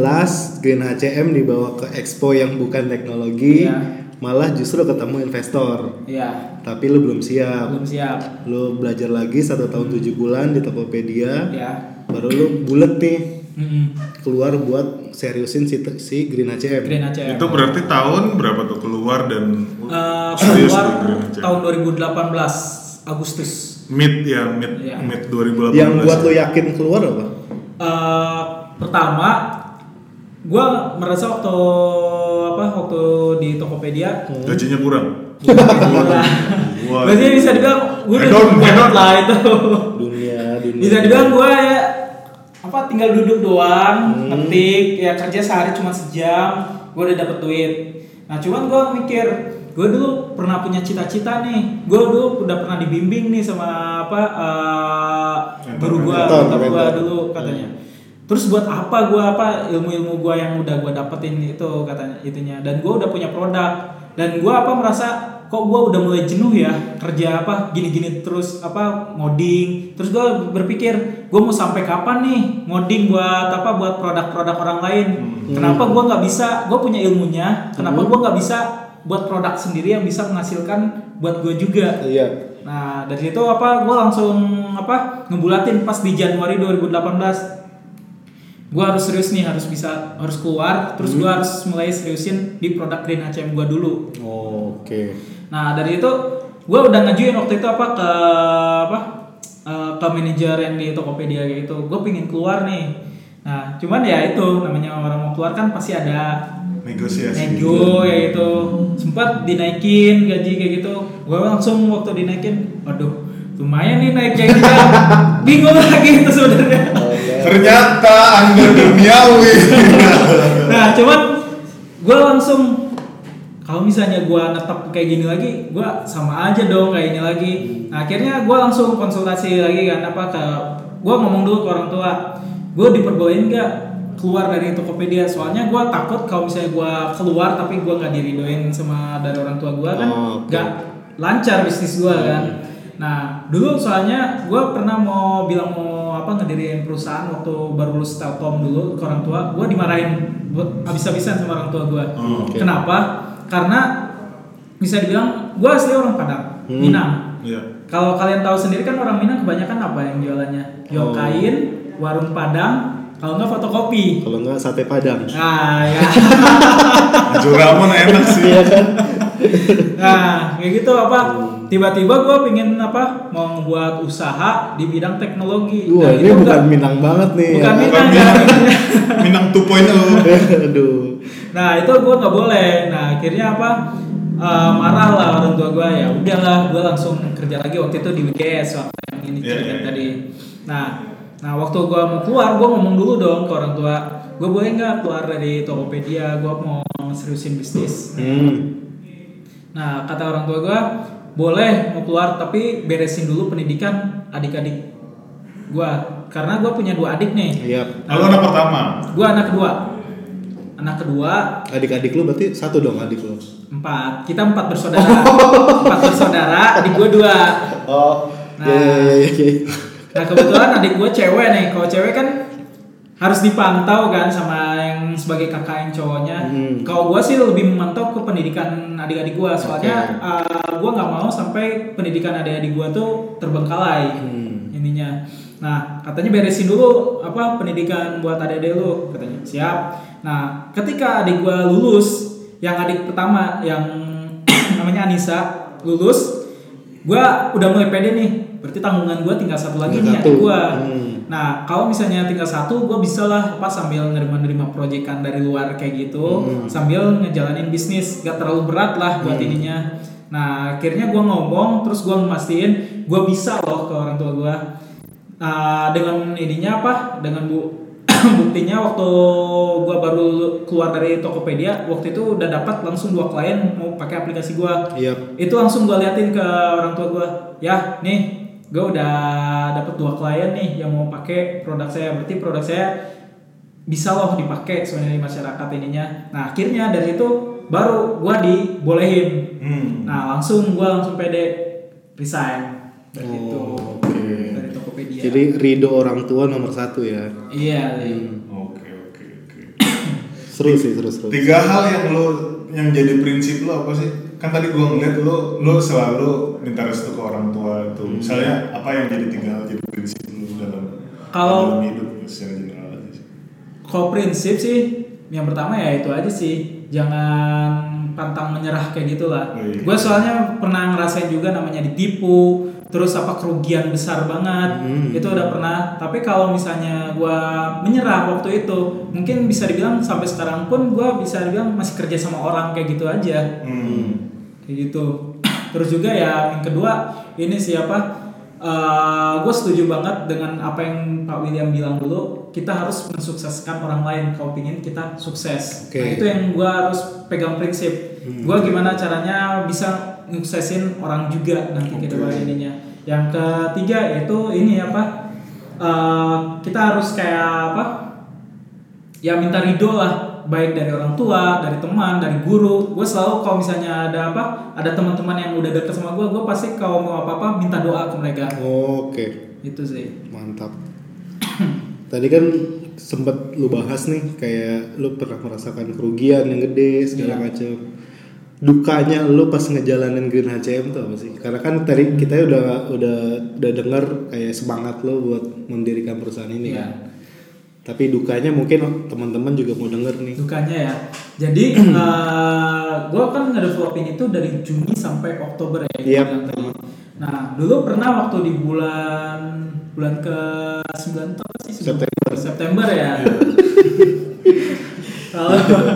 Green HCM dibawa ke expo yang bukan teknologi, Iya. malah justru ketemu investor. iya Tapi lu belum siap. belum siap Lu belajar lagi satu tahun tujuh bulan di Tokopedia, ya baru lu bulet nih Mm-mm. keluar buat seriusin si, si Green HCM. Green ACM Itu berarti tahun berapa tuh keluar dan Eh, serius keluar Green HCM? tahun 2018 Agustus mid ya mid Iya. mid 2018. Yang buat lu ya. yakin keluar apa? Eh, pertama gue merasa waktu apa waktu di Tokopedia gajinya kurang. Berarti bisa dibilang gue udah hedon. lah itu. Dunia, dunia. bisa dibilang gue ya apa tinggal duduk doang, ngetik, ya kerja sehari cuma sejam, gue udah dapet duit. Nah cuman gue mikir, gue dulu pernah punya cita-cita nih, gue dulu udah pernah dibimbing nih sama apa eh, guru gue, Mentor, mentor gue dulu katanya. Terus buat apa gue apa ilmu-ilmu gue yang udah gue dapetin itu katanya itunya. Dan gue udah punya produk. Dan gue apa merasa kok gue udah mulai jenuh ya kerja apa gini-gini terus apa ngoding. Terus gue berpikir gue mau sampai kapan nih ngoding buat apa buat produk-produk orang lain? Kenapa gue nggak bisa? Gue punya ilmunya. Kenapa gue nggak bisa buat produk sendiri yang bisa menghasilkan buat gue juga Iya. Nah dari situ apa gue langsung apa ngebulatin pas di Januari 2018 gue harus serius nih harus bisa harus keluar terus gue harus mulai seriusin di produk Green HCM gue dulu. Oke. Nah dari itu gue udah ngajuin waktu itu apa ke apa eh, ke manajer yang di Tokopedia kayak gitu gue pingin keluar nih. Nah cuman ya itu namanya orang mau keluar kan pasti ada negosiasi. nego ya itu. Sempat dinaikin gaji kayak gitu. Gue langsung waktu dinaikin waduh lumayan nih naik kayak gitu. [laughs] Bingung lagi itu sebenarnya. [laughs] Ternyata Anda duniawi. [laughs] nah cuman gue langsung kalau misalnya gue netap kayak gini lagi gue sama aja dong kayak ini lagi. Nah, akhirnya gue langsung konsultasi lagi kan apa ke gue ngomong dulu ke orang tua gue diperbolehin nggak keluar dari Tokopedia soalnya gue takut kalau misalnya gue keluar tapi gue nggak diridoin sama dari orang tua gue kan Oh, nggak lancar bisnis gue kan nah dulu soalnya gue pernah mau bilang mau apa ngediriin perusahaan waktu baru lulus Telkom dulu ke orang tua gue dimarahin habis-habisan sama orang tua gue Oh, oke. kenapa karena bisa dibilang gue asli orang Padang Hmm. Minang Iya. kalau kalian tahu sendiri kan orang Minang kebanyakan apa yang jualannya jual Oh. kain warung Padang kalau nggak fotokopi Kalau nggak sate padang. [laughs] nah ya Juramon enak sih. Iya kan? Nah, kayak gitu apa? Tiba-tiba gue pengen apa? Mau ngebuat usaha di bidang teknologi. Wah, Nah, ini itu bukan enggak- Minang banget nih. Bukan ya. Minang. Minang, [laughs] Minang 2.0. [laughs] Aduh. Nah, itu gue nggak boleh. Nah, akhirnya apa? Eh, marah lah orang tua gue ya. Udahlah, gue langsung kerja lagi waktu itu di WKS waktu yang ini Iya, cerita iya. tadi. Nah, nah waktu gue mau keluar, gue ngomong dulu dong ke orang tua. Gue boleh nggak keluar dari Tokopedia? Gue mau seriusin bisnis. Hmm. Nah, kata orang tua gue, boleh mau keluar tapi beresin dulu pendidikan adik-adik gue. Karena gue punya dua adik nih. Iya. Lalu anak pertama. Gue anak kedua. Anak kedua Adik-adik lu berarti satu dong adik lu. empat. Kita empat bersaudara. empat bersaudara. Adik gue dua. Oh. Nah. Iya iya iya. iya. Nah kebetulan adik gue cewek nih. Kalau cewek kan harus dipantau kan sama yang sebagai kakak yang cowoknya. Hmm. Kalau gue sih lebih memantau ke pendidikan adik-adik gue. Soalnya gue nggak mau sampai pendidikan adik-adik gue tuh terbengkalai Hmm. ininya. Nah katanya beresin dulu apa pendidikan buat adik-adik lu katanya. Siap. Nah ketika adik gue lulus, yang adik pertama yang [clears throat] namanya Anissa lulus, gue udah mulai pede nih. Berarti tanggungan gue tinggal satu lagi nih adik gue. Hmm. Nah, kalau misalnya tinggal satu, gue bisa lah apa sambil nerima-nerima proyekan dari luar kayak gitu, Hmm. sambil ngejalanin bisnis, gak terlalu berat lah buat ininya. Nah, akhirnya gue ngomong, terus gue ngemastiin, gue bisa loh ke orang tua gue. Nah, dengan ininya apa? Dengan bu, [clears throat] buktinya waktu gua baru keluar dari Tokopedia waktu itu udah dapat langsung dua klien mau pakai aplikasi gua Iya. itu langsung gua liatin ke orang tua gua ya nih gue udah dapat dua klien nih yang mau pakai produk saya berarti produk saya bisa loh dipakai sebenarnya di masyarakat ininya nah akhirnya dari itu baru gua dibolehin Hmm. nah langsung gua langsung pede resign dari itu Oh, oke. dari Tokopedia Jadi ridho orang tua nomor satu ya. iya Li. Oke oke oke. Seru sih, seru seru. Tiga hal yang lo yang jadi prinsip lo apa sih? Kan tadi gua ngeliat lo lo selalu minta restu ke orang tua itu. Misalnya apa yang jadi tiga hal jadi prinsip lo dalam Kalau- dalam hidup secara general aja sih. Kalau prinsip sih, yang pertama ya itu aja sih, jangan pantang menyerah kayak gitulah. Oh, iya. Gue soalnya pernah ngerasain juga namanya ditipu, terus apa kerugian besar banget, Hmm. itu udah pernah. Tapi kalau misalnya gue menyerah waktu itu, mungkin bisa dibilang sampai sekarang pun gue bisa dibilang masih kerja sama orang kayak gitu aja, Hmm. Kayak gitu. Terus juga ya yang kedua ini siapa? gue setuju banget dengan apa yang Pak William bilang dulu. Kita harus mensukseskan orang lain kalau pingin kita sukses. Oke. Nah, itu yang gue harus pegang prinsip. Gue gimana caranya bisa suksesin orang juga nanti ke depan ininya. Yang ketiga yaitu ini apa? eh, kita harus kayak apa? Ya minta ridho lah baik dari orang tua, dari teman, dari guru. Gue selalu kalau misalnya ada apa, ada teman-teman yang udah deket sama gue, gue pasti kalau mau apa-apa minta doa ke mereka. Oke, Itu sih. mantap. [clears throat] Tadi kan sempet lu bahas nih kayak lu pernah merasakan kerugian yang gede segala Iya. macam. Dukanya lu pas ngejalanin Green HCM tuh apa sih? Karena kan tadi kita udah udah udah denger kayak semangat lu buat mendirikan perusahaan ini Iya. kan. Tapi dukanya mungkin teman-teman juga mau denger nih. Dukanya ya. Jadi [clears throat] gue kan ngedevelopin itu dari Juni sampai Oktober ya. Iya. tadi. Nah dulu pernah waktu di bulan bulan ke 9 itu apa sih? September. September ya. Kalau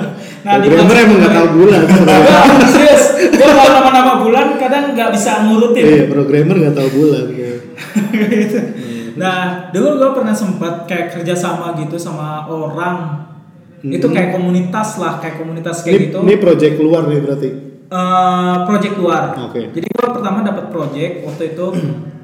[laughs] nah di Programmer bulan emang nggak tahu bulan. [laughs] Serius, gue kalau nama-nama bulan kadang nggak bisa ngurutin. Iya, programmer nggak tahu bulan. ya. [laughs] Gitu. Nah, dulu gue pernah sempat kayak kerja sama gitu sama orang. Itu kayak komunitas lah, kayak komunitas kayak Ini, gitu. ini project keluar nih berarti. Eh, project luar. Oke. Jadi gue pertama dapat project waktu itu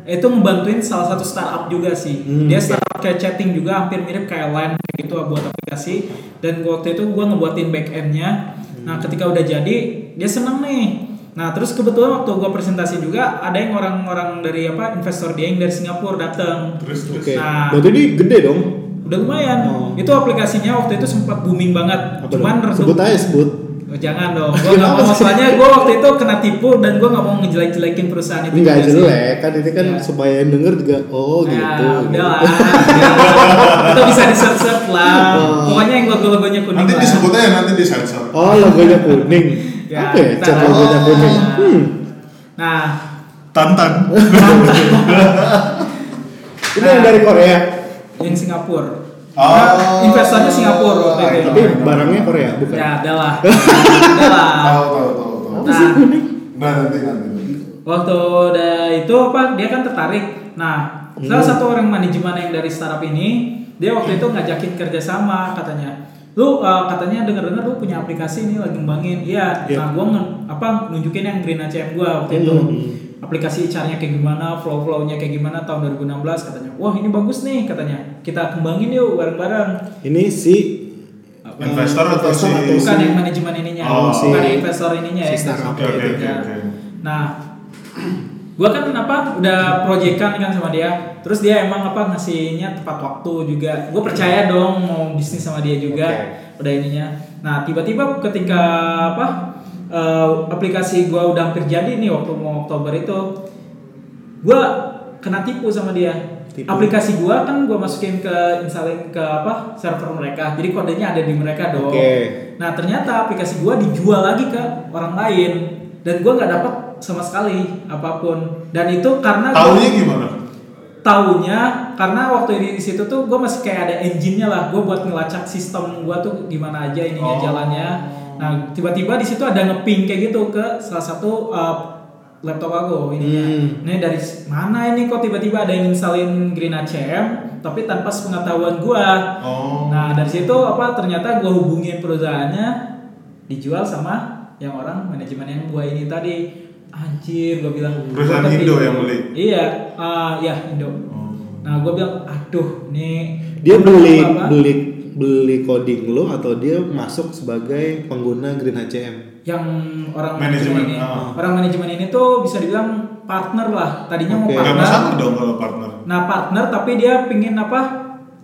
itu ngebantuin salah satu startup juga sih. Hmm, Dia startup kayak chatting juga hampir mirip kayak Line kayak gitu buat aplikasi. Dan waktu itu gue ngebuatin back endnya. Nah ketika udah jadi dia seneng nih. Nah terus kebetulan waktu gue presentasi juga ada yang orang-orang dari apa investor dia yang dari Singapura datang. Terus terus. Oke. Nah. Berarti ini gede dong. Udah lumayan. Oh. Itu aplikasinya waktu itu sempat booming banget. Apa Cuman dong? sebut aja sebut. Oh, jangan dong, gue [laughs] gak mau soalnya gue waktu itu kena tipu dan gue gak mau ngejelek-jelekin perusahaan itu. Enggak jelek kan ini kan Ya. supaya yang denger juga oh Ya, gitu. udah lah. itu bisa di search lah. Oh. Pokoknya yang logo-logonya kuning Nanti lah. disebut aja nanti di sensor. Oh logonya kuning. Ya, Apa ya? kita- Cat logonya kuning. Nah. Hmm. Nah, Tantan. [laughs] Ini yang dari Korea. yang Singapura. Oh. Nah, investornya Singapura waktu itu. Tapi barangnya Korea bukan. Ya, ada lah. [laughs] Ada lah. Tahu tahu tahu tahu. Nah, Nah nanti nanti. nanti. waktu udah itu apa dia kan tertarik nah salah Hmm. satu orang manajemen yang dari startup ini dia waktu itu ngajakin kerjasama katanya lu uh, katanya denger dengar lu punya aplikasi ini lagi ngembangin iya Iya. nah gua nge- apa nunjukin yang Green ACM gua waktu itu Hmm. aplikasi caranya kayak gimana flow flownya kayak gimana tahun 2016 katanya wah ini bagus nih katanya kita kembangin yuk bareng-bareng Ini si Investor atau investor si- atau bukan si- yang manajemen ininya Oh, bukan si- yang investor ininya si ya startup Oke oke oke Ya. oke. Nah, gua kan apa udah proyekan kan sama dia. Terus dia emang apa ngasihnya tepat waktu juga. Gue percaya dong mau bisnis sama dia juga. Udah ininya. Nah, tiba-tiba ketika apa eh, aplikasi gua udah hampir jadi nih waktu mau Oktober itu, gua kena tipu sama dia. Tipu. Aplikasi gua kan gua masukin ke installin ke apa server mereka. Jadi kodenya ada di mereka dong. Oke. Nah ternyata aplikasi gua dijual lagi ke orang lain dan gua nggak dapat sama sekali apa pun. Dan itu karena Taunya gimana? Taunya karena waktu di situ tuh gue masih kayak ada engine-nya lah gue buat ngelacak sistem gue tuh gimana aja ininya Oh. jalannya nah tiba-tiba di situ ada ngeping kayak gitu ke salah satu uh, laptop aku ininya Hmm. ini dari mana ini kok tiba-tiba ada yang installin Green ACM tapi tanpa sepengetahuan gua. Oh. Nah dari situ apa ternyata gua hubungin perusahaannya dijual sama yang orang manajemen yang gua ini tadi. Anjir, gua bilang. Perusahaan gua tapi- Indo yang beli? Iya, ah, ya Indo. Oh. Nah gua bilang, aduh, nih Dia beli apa? beli beli coding lo atau dia masuk sebagai pengguna Green HCM? yang orang Manajemen, ini, ah. orang manajemen ini tuh bisa dibilang partner lah. Tadinya mau Oke. Gak partner. masalah dong kalau partner. Nah partner tapi dia pingin apa?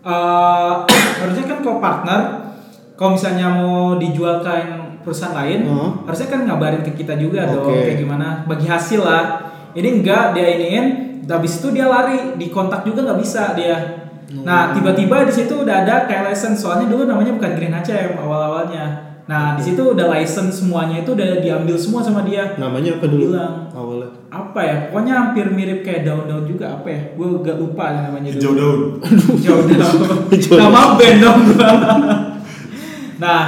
eh [coughs] harusnya kan kalau partner, kalau misalnya mau dijual ke yang perusahaan lain, Hmm. harusnya kan ngabarin ke kita juga dong Oke. kayak gimana, bagi hasil lah. Ini enggak dia iniin, habis itu dia lari, di kontak juga nggak bisa dia. Nah tiba-tiba di situ udah ada kayak license, soalnya dulu namanya bukan Green HCM awal-awalnya. Nah di situ udah license semuanya itu udah diambil semua sama dia Namanya apa dulu? Bilang. Awalnya. apa ya pokoknya hampir mirip kayak daun-daun juga apa ya gue gak lupa namanya Hijau dulu. daun. hijau daun Hijau nama band dong gua. [laughs] nah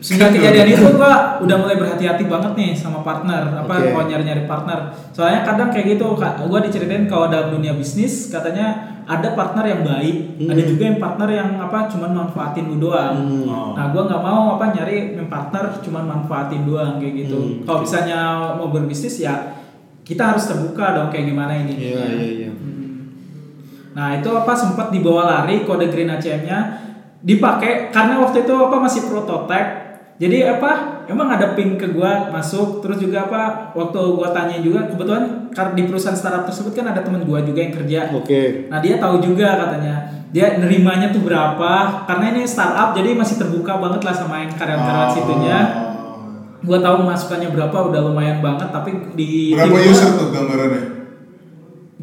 sejak kejadian itu gue udah mulai berhati-hati banget nih sama partner apa Oke. kalau nyari-nyari partner soalnya kadang kayak gitu gue diceritain kalau dalam dunia bisnis katanya ada partner yang baik ada juga yang partner yang apa cuman manfaatin lu doang Oh. Nah, gue nggak mau apa nyari yang partner cuma manfaatin doang kayak gitu. Hmm. Kalau misalnya mau berbisnis ya kita harus terbuka dong kayak gimana ini. Iya iya iya. Hmm. Nah itu apa sempat dibawa lari kode Green ACM-nya dipakai karena waktu itu apa masih prototype. Jadi apa emang ada ping ke gua masuk terus juga apa waktu gua tanya juga kebetulan karena di perusahaan startup tersebut kan ada teman gua juga yang kerja. Oke. Nah dia tahu juga katanya dia nerimanya tuh berapa karena ini startup jadi masih terbuka banget lah sama yang karyawan-karyawan Oh. situnya. Gua tahu masukannya berapa udah lumayan banget tapi di Berapa user tuh gambarannya?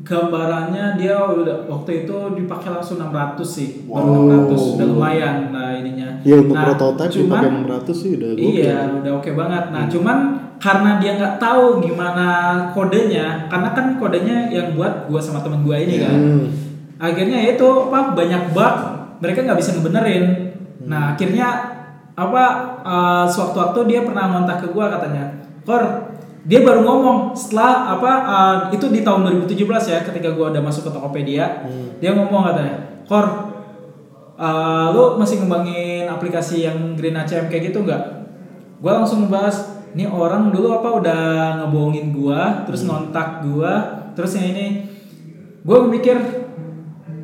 Gambarannya dia waktu itu dipakai langsung 600 sih. Wow. baru 600 udah lumayan nah ininya. Ya untuk nah, prototype cuman dipakai 600 sih udah gokil. iya udah oke banget. Nah cuman karena dia nggak tahu gimana kodenya karena kan kodenya yang buat gua sama temen gua ini kan. Hmm. akhirnya ya itu apa banyak bug. Mereka nggak bisa ngebenerin. Nah akhirnya apa eh, sewaktu-waktu dia pernah ngontak ke gua katanya kor dia baru ngomong setelah apa eh, itu di tahun 2017 ya ketika gua udah masuk ke Tokopedia. Dia ngomong katanya kor eh, lu masih ngembangin aplikasi yang Green ACM kayak gitu nggak? Gua langsung ngebahas ini orang dulu apa udah ngebohongin gua terus ngontak gua terus yang ini. Gue mikir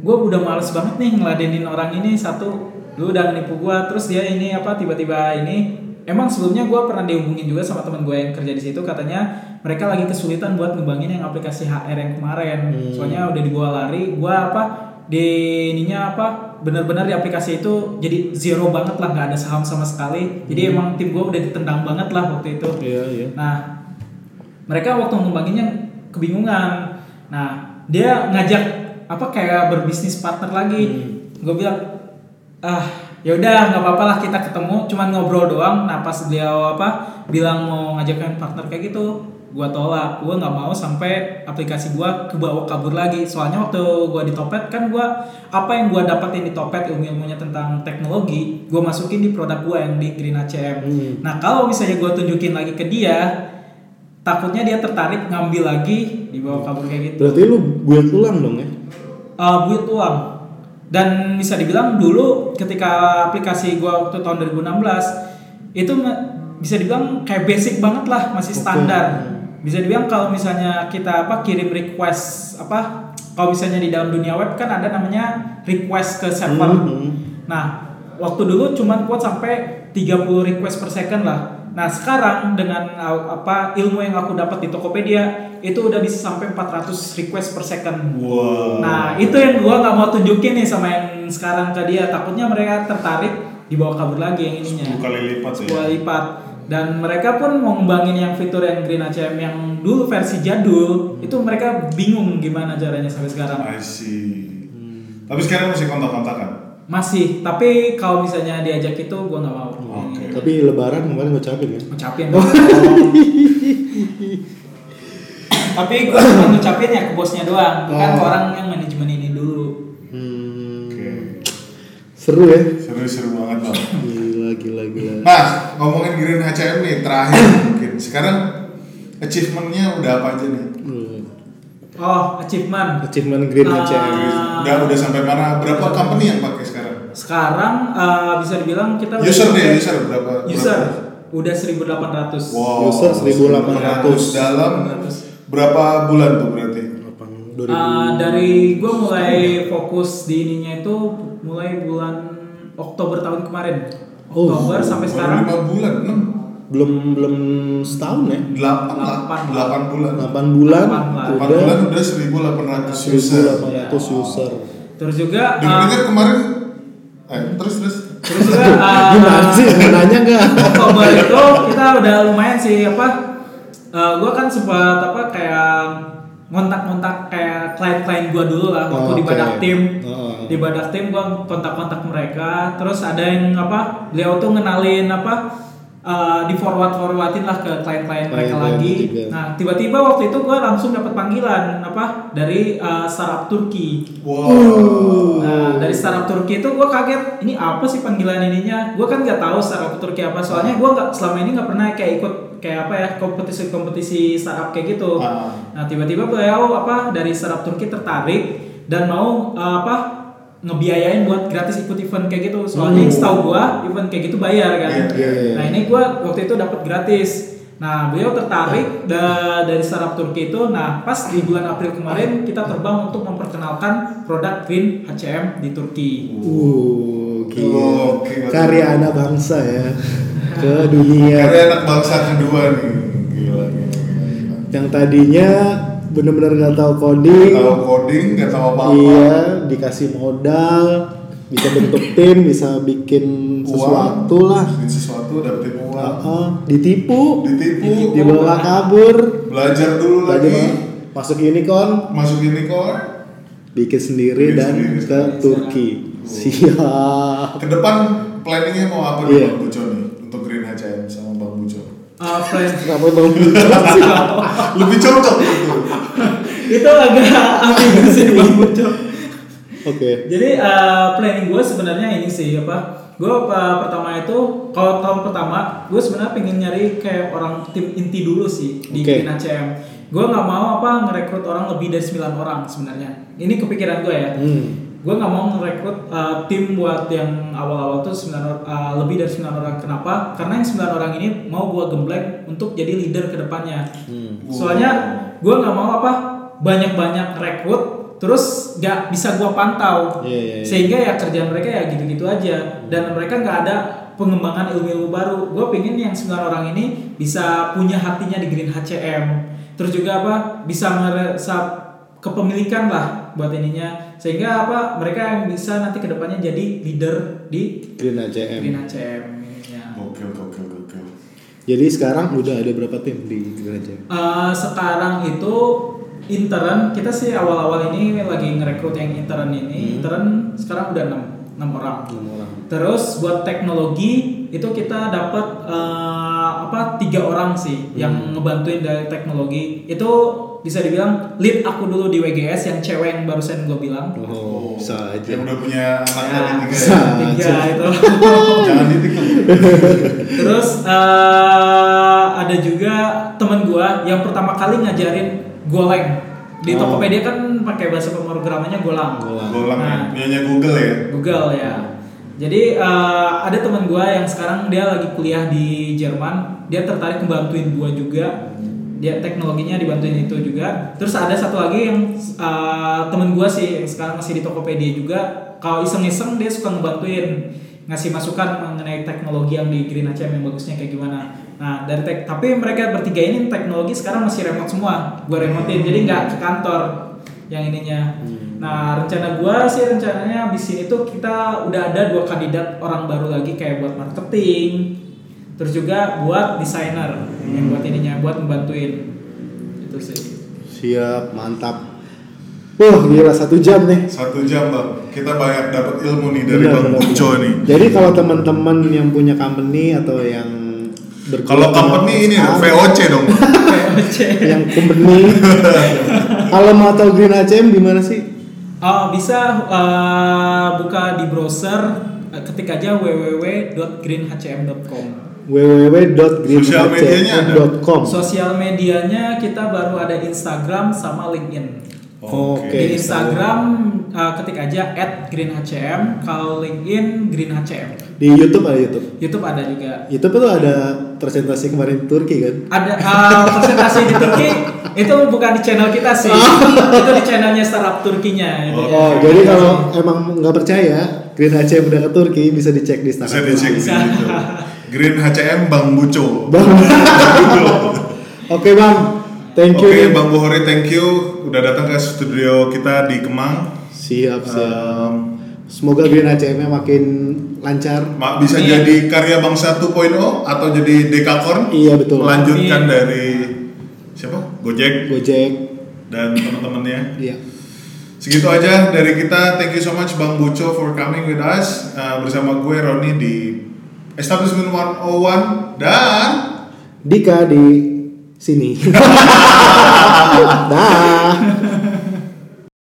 gue udah males banget nih ngeladenin orang ini satu lu udah nipu gue terus dia ini apa tiba-tiba ini emang sebelumnya gue pernah dihubungin juga sama teman gue yang kerja di situ katanya mereka lagi kesulitan buat ngembangin yang aplikasi HR yang kemarin soalnya udah dibawa lari gue apa di ininya apa benar-benar di aplikasi itu jadi zero banget lah nggak ada saham sama sekali jadi emang tim gue udah ditendang banget lah waktu itu Iya iya. Nah, mereka waktu ngembanginnya kebingungan. Nah, dia ngajak apa kayak berbisnis partner lagi. Gue bilang, ah ya udah nggak apa-apa lah kita ketemu, cuman ngobrol doang. Nah pas dia apa bilang mau ngajakin partner kayak gitu, gue tolak. Gue nggak mau sampai aplikasi gue kebawa kabur lagi. Soalnya waktu gue di Topet kan gue apa yang gue dapetin di Topet ilmu-ilmunya tentang teknologi, gue masukin di produk gue yang di Green ACM. Hmm. Nah kalau misalnya gue tunjukin lagi ke dia, takutnya dia tertarik ngambil lagi dibawa kabur kayak gitu. Berarti lu buat ulang dong ya? Uh, buat uang. Dan bisa dibilang dulu ketika aplikasi gue waktu tahun 2016 itu bisa dibilang kayak basic banget lah masih standar. Bisa dibilang kalau misalnya kita apa kirim request apa kalau misalnya di dalam dunia web kan ada namanya request ke server. Hmm. Nah, waktu dulu cuma kuat sampai 30 request per second lah. Nah, sekarang dengan uh, apa ilmu yang aku dapat di Tokopedia itu udah bisa sampai 400 request per second. Wow. Nah, itu yang gua nggak mau tunjukin nih sama yang sekarang ke dia. Takutnya mereka tertarik dibawa kabur lagi yang ininya. 10 kali lipat ya. 10 kali lipat. Dan mereka pun mau ngembangin yang fitur yang Green ACM yang dulu versi jadul, itu mereka bingung gimana caranya sampai sekarang. I see. Tapi sekarang masih kontak-kontakan. Masih, tapi kalau misalnya diajak itu gua nggak mau. Oke. Tapi lebaran kemarin ngucapin ya? Ngucapin dong. [laughs] tapi gue cuma ngucapin ya ke bosnya doang, bukan ke Oh. orang yang manajemen ini dulu. Hmm. Oke. Seru ya? Seru-seru banget loh. Gila gila gila. Nah, ngomongin Green HCM nih, terakhir mungkin. Sekarang achievementnya udah apa aja nih? Hmm. Oh, achievement. Achievement Green Ah. HCM. Udah udah sampai mana? Berapa company yang pakai sekarang? Sekarang eh, bisa dibilang kita User sampai- user berapa? User berapa? udah 1800. Wow, User 1800. dalam berapa bulan tuh berarti? 2000. Eh, dari gue mulai fokus di ininya itu mulai bulan Oktober tahun kemarin. Oh, Oktober sampai Baru sekarang lima bulan, enam, belum belum setahun ya delapan lah, Delapan. delapan bulan. 8 bulan Delapan lah. Delapan udah bulan udah 1800 user. 1800 user terus juga eh, Dengar-dengar kemarin, eh terus terus. terus juga eh, gimana sih? Nanya nggak? Oktober itu kita udah lumayan sih apa gue kan sempat apa kayak ngontak-ngontak kayak klien-klien gue dulu lah waktu Oh, di badak tim. Oh. di badak tim gue kontak-kontak mereka terus ada yang apa beliau tuh ngenalin apa eh, di forward forwardin lah ke klien-klien mereka lagi juga. nah tiba-tiba waktu itu gue langsung dapat panggilan apa dari eh, startup Turki Wow. Nah, dari startup Turki itu gue kaget, ini apa sih panggilan ininya? Gue kan nggak tahu startup Turki apa, soalnya gue nggak selama ini nggak pernah kayak ikut kayak apa ya kompetisi-kompetisi startup kayak gitu. Ah. Nah, tiba-tiba beliau apa dari startup Turki tertarik dan mau eh, apa ngebiayain buat gratis ikut event kayak gitu. Soalnya Hmm. setahu gue event kayak gitu bayar kan. Iya, iya, iya. Nah, ini gue waktu itu dapat gratis. Nah, beliau tertarik da- dari startup Turki itu. Nah, pas di bulan April kemarin kita terbang untuk memperkenalkan produk Green HCM di Turki. uh gila oke. karya anak bangsa ya [laughs] ke dunia Karena anak bangsa kedua nih. Gila, gila, gila. yang tadinya bener-bener nggak tahu coding Nggak tahu coding, nggak tahu apa-apa. iya dikasih modal bisa bentuk tim bisa bikin sesuatu lah Bikin sesuatu dapetin uang. Heeh, ditipu Ditipu. dibawa kabur Belajar dulu lagi lagi. masuk unicorn Masuk unicorn. bikin sendiri Bikin dan sendiri. ke Turki siap Ke depan planningnya mau apa nih Iya. Bang Buco nih untuk Green HCM sama Bang Buco? Uh, plan kenapa bang sih [laughs] Lebih cocok. Itu agak ambigu sih Bang Buco. oke Jadi uh, planning gue sebenarnya ini sih apa? Gue pertama itu kalau tahun pertama gue sebenarnya pengen nyari kayak orang tim inti dulu sih di. Green HCM. Gue nggak mau apa ngerekrut orang lebih dari 9 orang sebenarnya. Ini kepikiran gue ya. hmm. Gue nggak mau ngerekrut uh, tim buat yang awal-awal tuh 9 or- uh, lebih dari 9 orang. Kenapa? Karena yang 9 orang ini mau gue gembleng untuk jadi leader ke depannya. Hmm. Soalnya gue nggak mau apa banyak-banyak rekrut terus nggak bisa gue pantau. Iya, iya, iya. sehingga ya kerjaan mereka ya gitu-gitu aja. Dan mereka nggak ada pengembangan ilmu-ilmu baru. Gue pengen yang 9 orang ini bisa punya hatinya di Green HCM terus juga apa bisa meresap kepemilikan lah buat ininya. Sehingga apa mereka yang bisa nanti ke depannya jadi leader di Green ACM Green HCM ya. Gokil, gokil, gokil. jadi sekarang udah ada berapa tim di Green ACM Eh, sekarang itu intern kita sih awal-awal ini lagi ngerekrut yang intern ini. Intern sekarang udah 6 6 orang. Enam orang. Terus buat teknologi itu kita dapat eh, apa tiga orang sih yang ngebantuin dari teknologi. Itu bisa dibilang lead aku dulu di WGS yang cewek yang barusan gue bilang. Oh bisa aja. Yang udah punya anak Ya, tiga bisa. ya. tiga itu. [laughs] Jangan ditikung. [laughs] Terus eh, ada juga temen gua yang pertama kali ngajarin goleng di Oh. Tokopedia kan pakai bahasa pemrogramannya golang. Golang. Golang ya. Nah. Punyanya Google ya. Google ya. Jadi eh, ada temen gua yang sekarang dia lagi kuliah di Jerman, dia tertarik membantuin gua juga. Dia teknologinya dibantuin itu juga. Terus ada satu lagi yang eh, temen gua sih yang sekarang masih di Tokopedia juga. Kalau iseng-iseng dia suka ngebantuin ngasih masukan mengenai teknologi yang di Green HCM yang bagusnya kayak gimana. Nah dari tek tapi mereka bertiga ini teknologi sekarang masih remote semua. Gua remotein jadi nggak ke kantor yang ininya. Nah rencana gua sih rencananya di sini tuh kita udah ada dua kandidat orang baru lagi kayak buat marketing, terus juga buat desainer yang buat ininya buat membantuin itu sih. siap mantap Wah gila satu jam nih Satu jam bang. Kita banyak dapat ilmu nih dari Benar, Bang benar. nih. Jadi kalau teman-teman yang punya company atau yang Kalau company ini dong, VOC dong. VOC. yang company kalau mau tahu Green ACM di mana sih? Oh, bisa uh, buka di browser uh, ketik aja www.greenhcm.com. Www.greenhcm.com. Sosial medianya kita baru ada Instagram sama LinkedIn. Oke. Di Instagram uh, ketik aja @greenhcm, kalau LinkedIn greenhcm. Di YouTube ada YouTube. YouTube ada juga. YouTube itu ada presentasi kemarin Turki kan? Ada uh, presentasi di Turki [laughs] itu bukan di channel kita sih. [laughs] itu di channelnya startup Turkinya. gitu ya. Oh, jadi kalau emang nggak percaya Green HCM udah ke Turki bisa dicek di Bisa Instagram. dicek di Bisa. [laughs] Green HCM Bang Buco. Bang. Oke bang, thank you. Oke, nih. Bang Buhori, thank you udah datang ke studio kita di Kemang. Siap siap. Um, Semoga Green HCM-nya makin lancar. Ma- bisa Amin. jadi karya bangsa 2.0 atau jadi dekakorn Iya betul. melanjutkan Amin. dari siapa Gojek Gojek. dan teman-temannya Iya. segitu aja dari kita thank you so much Bang Buco for coming with us Uh, bersama gue Roni di Establishment 101 dan Dika di sini. [laughs] Dah.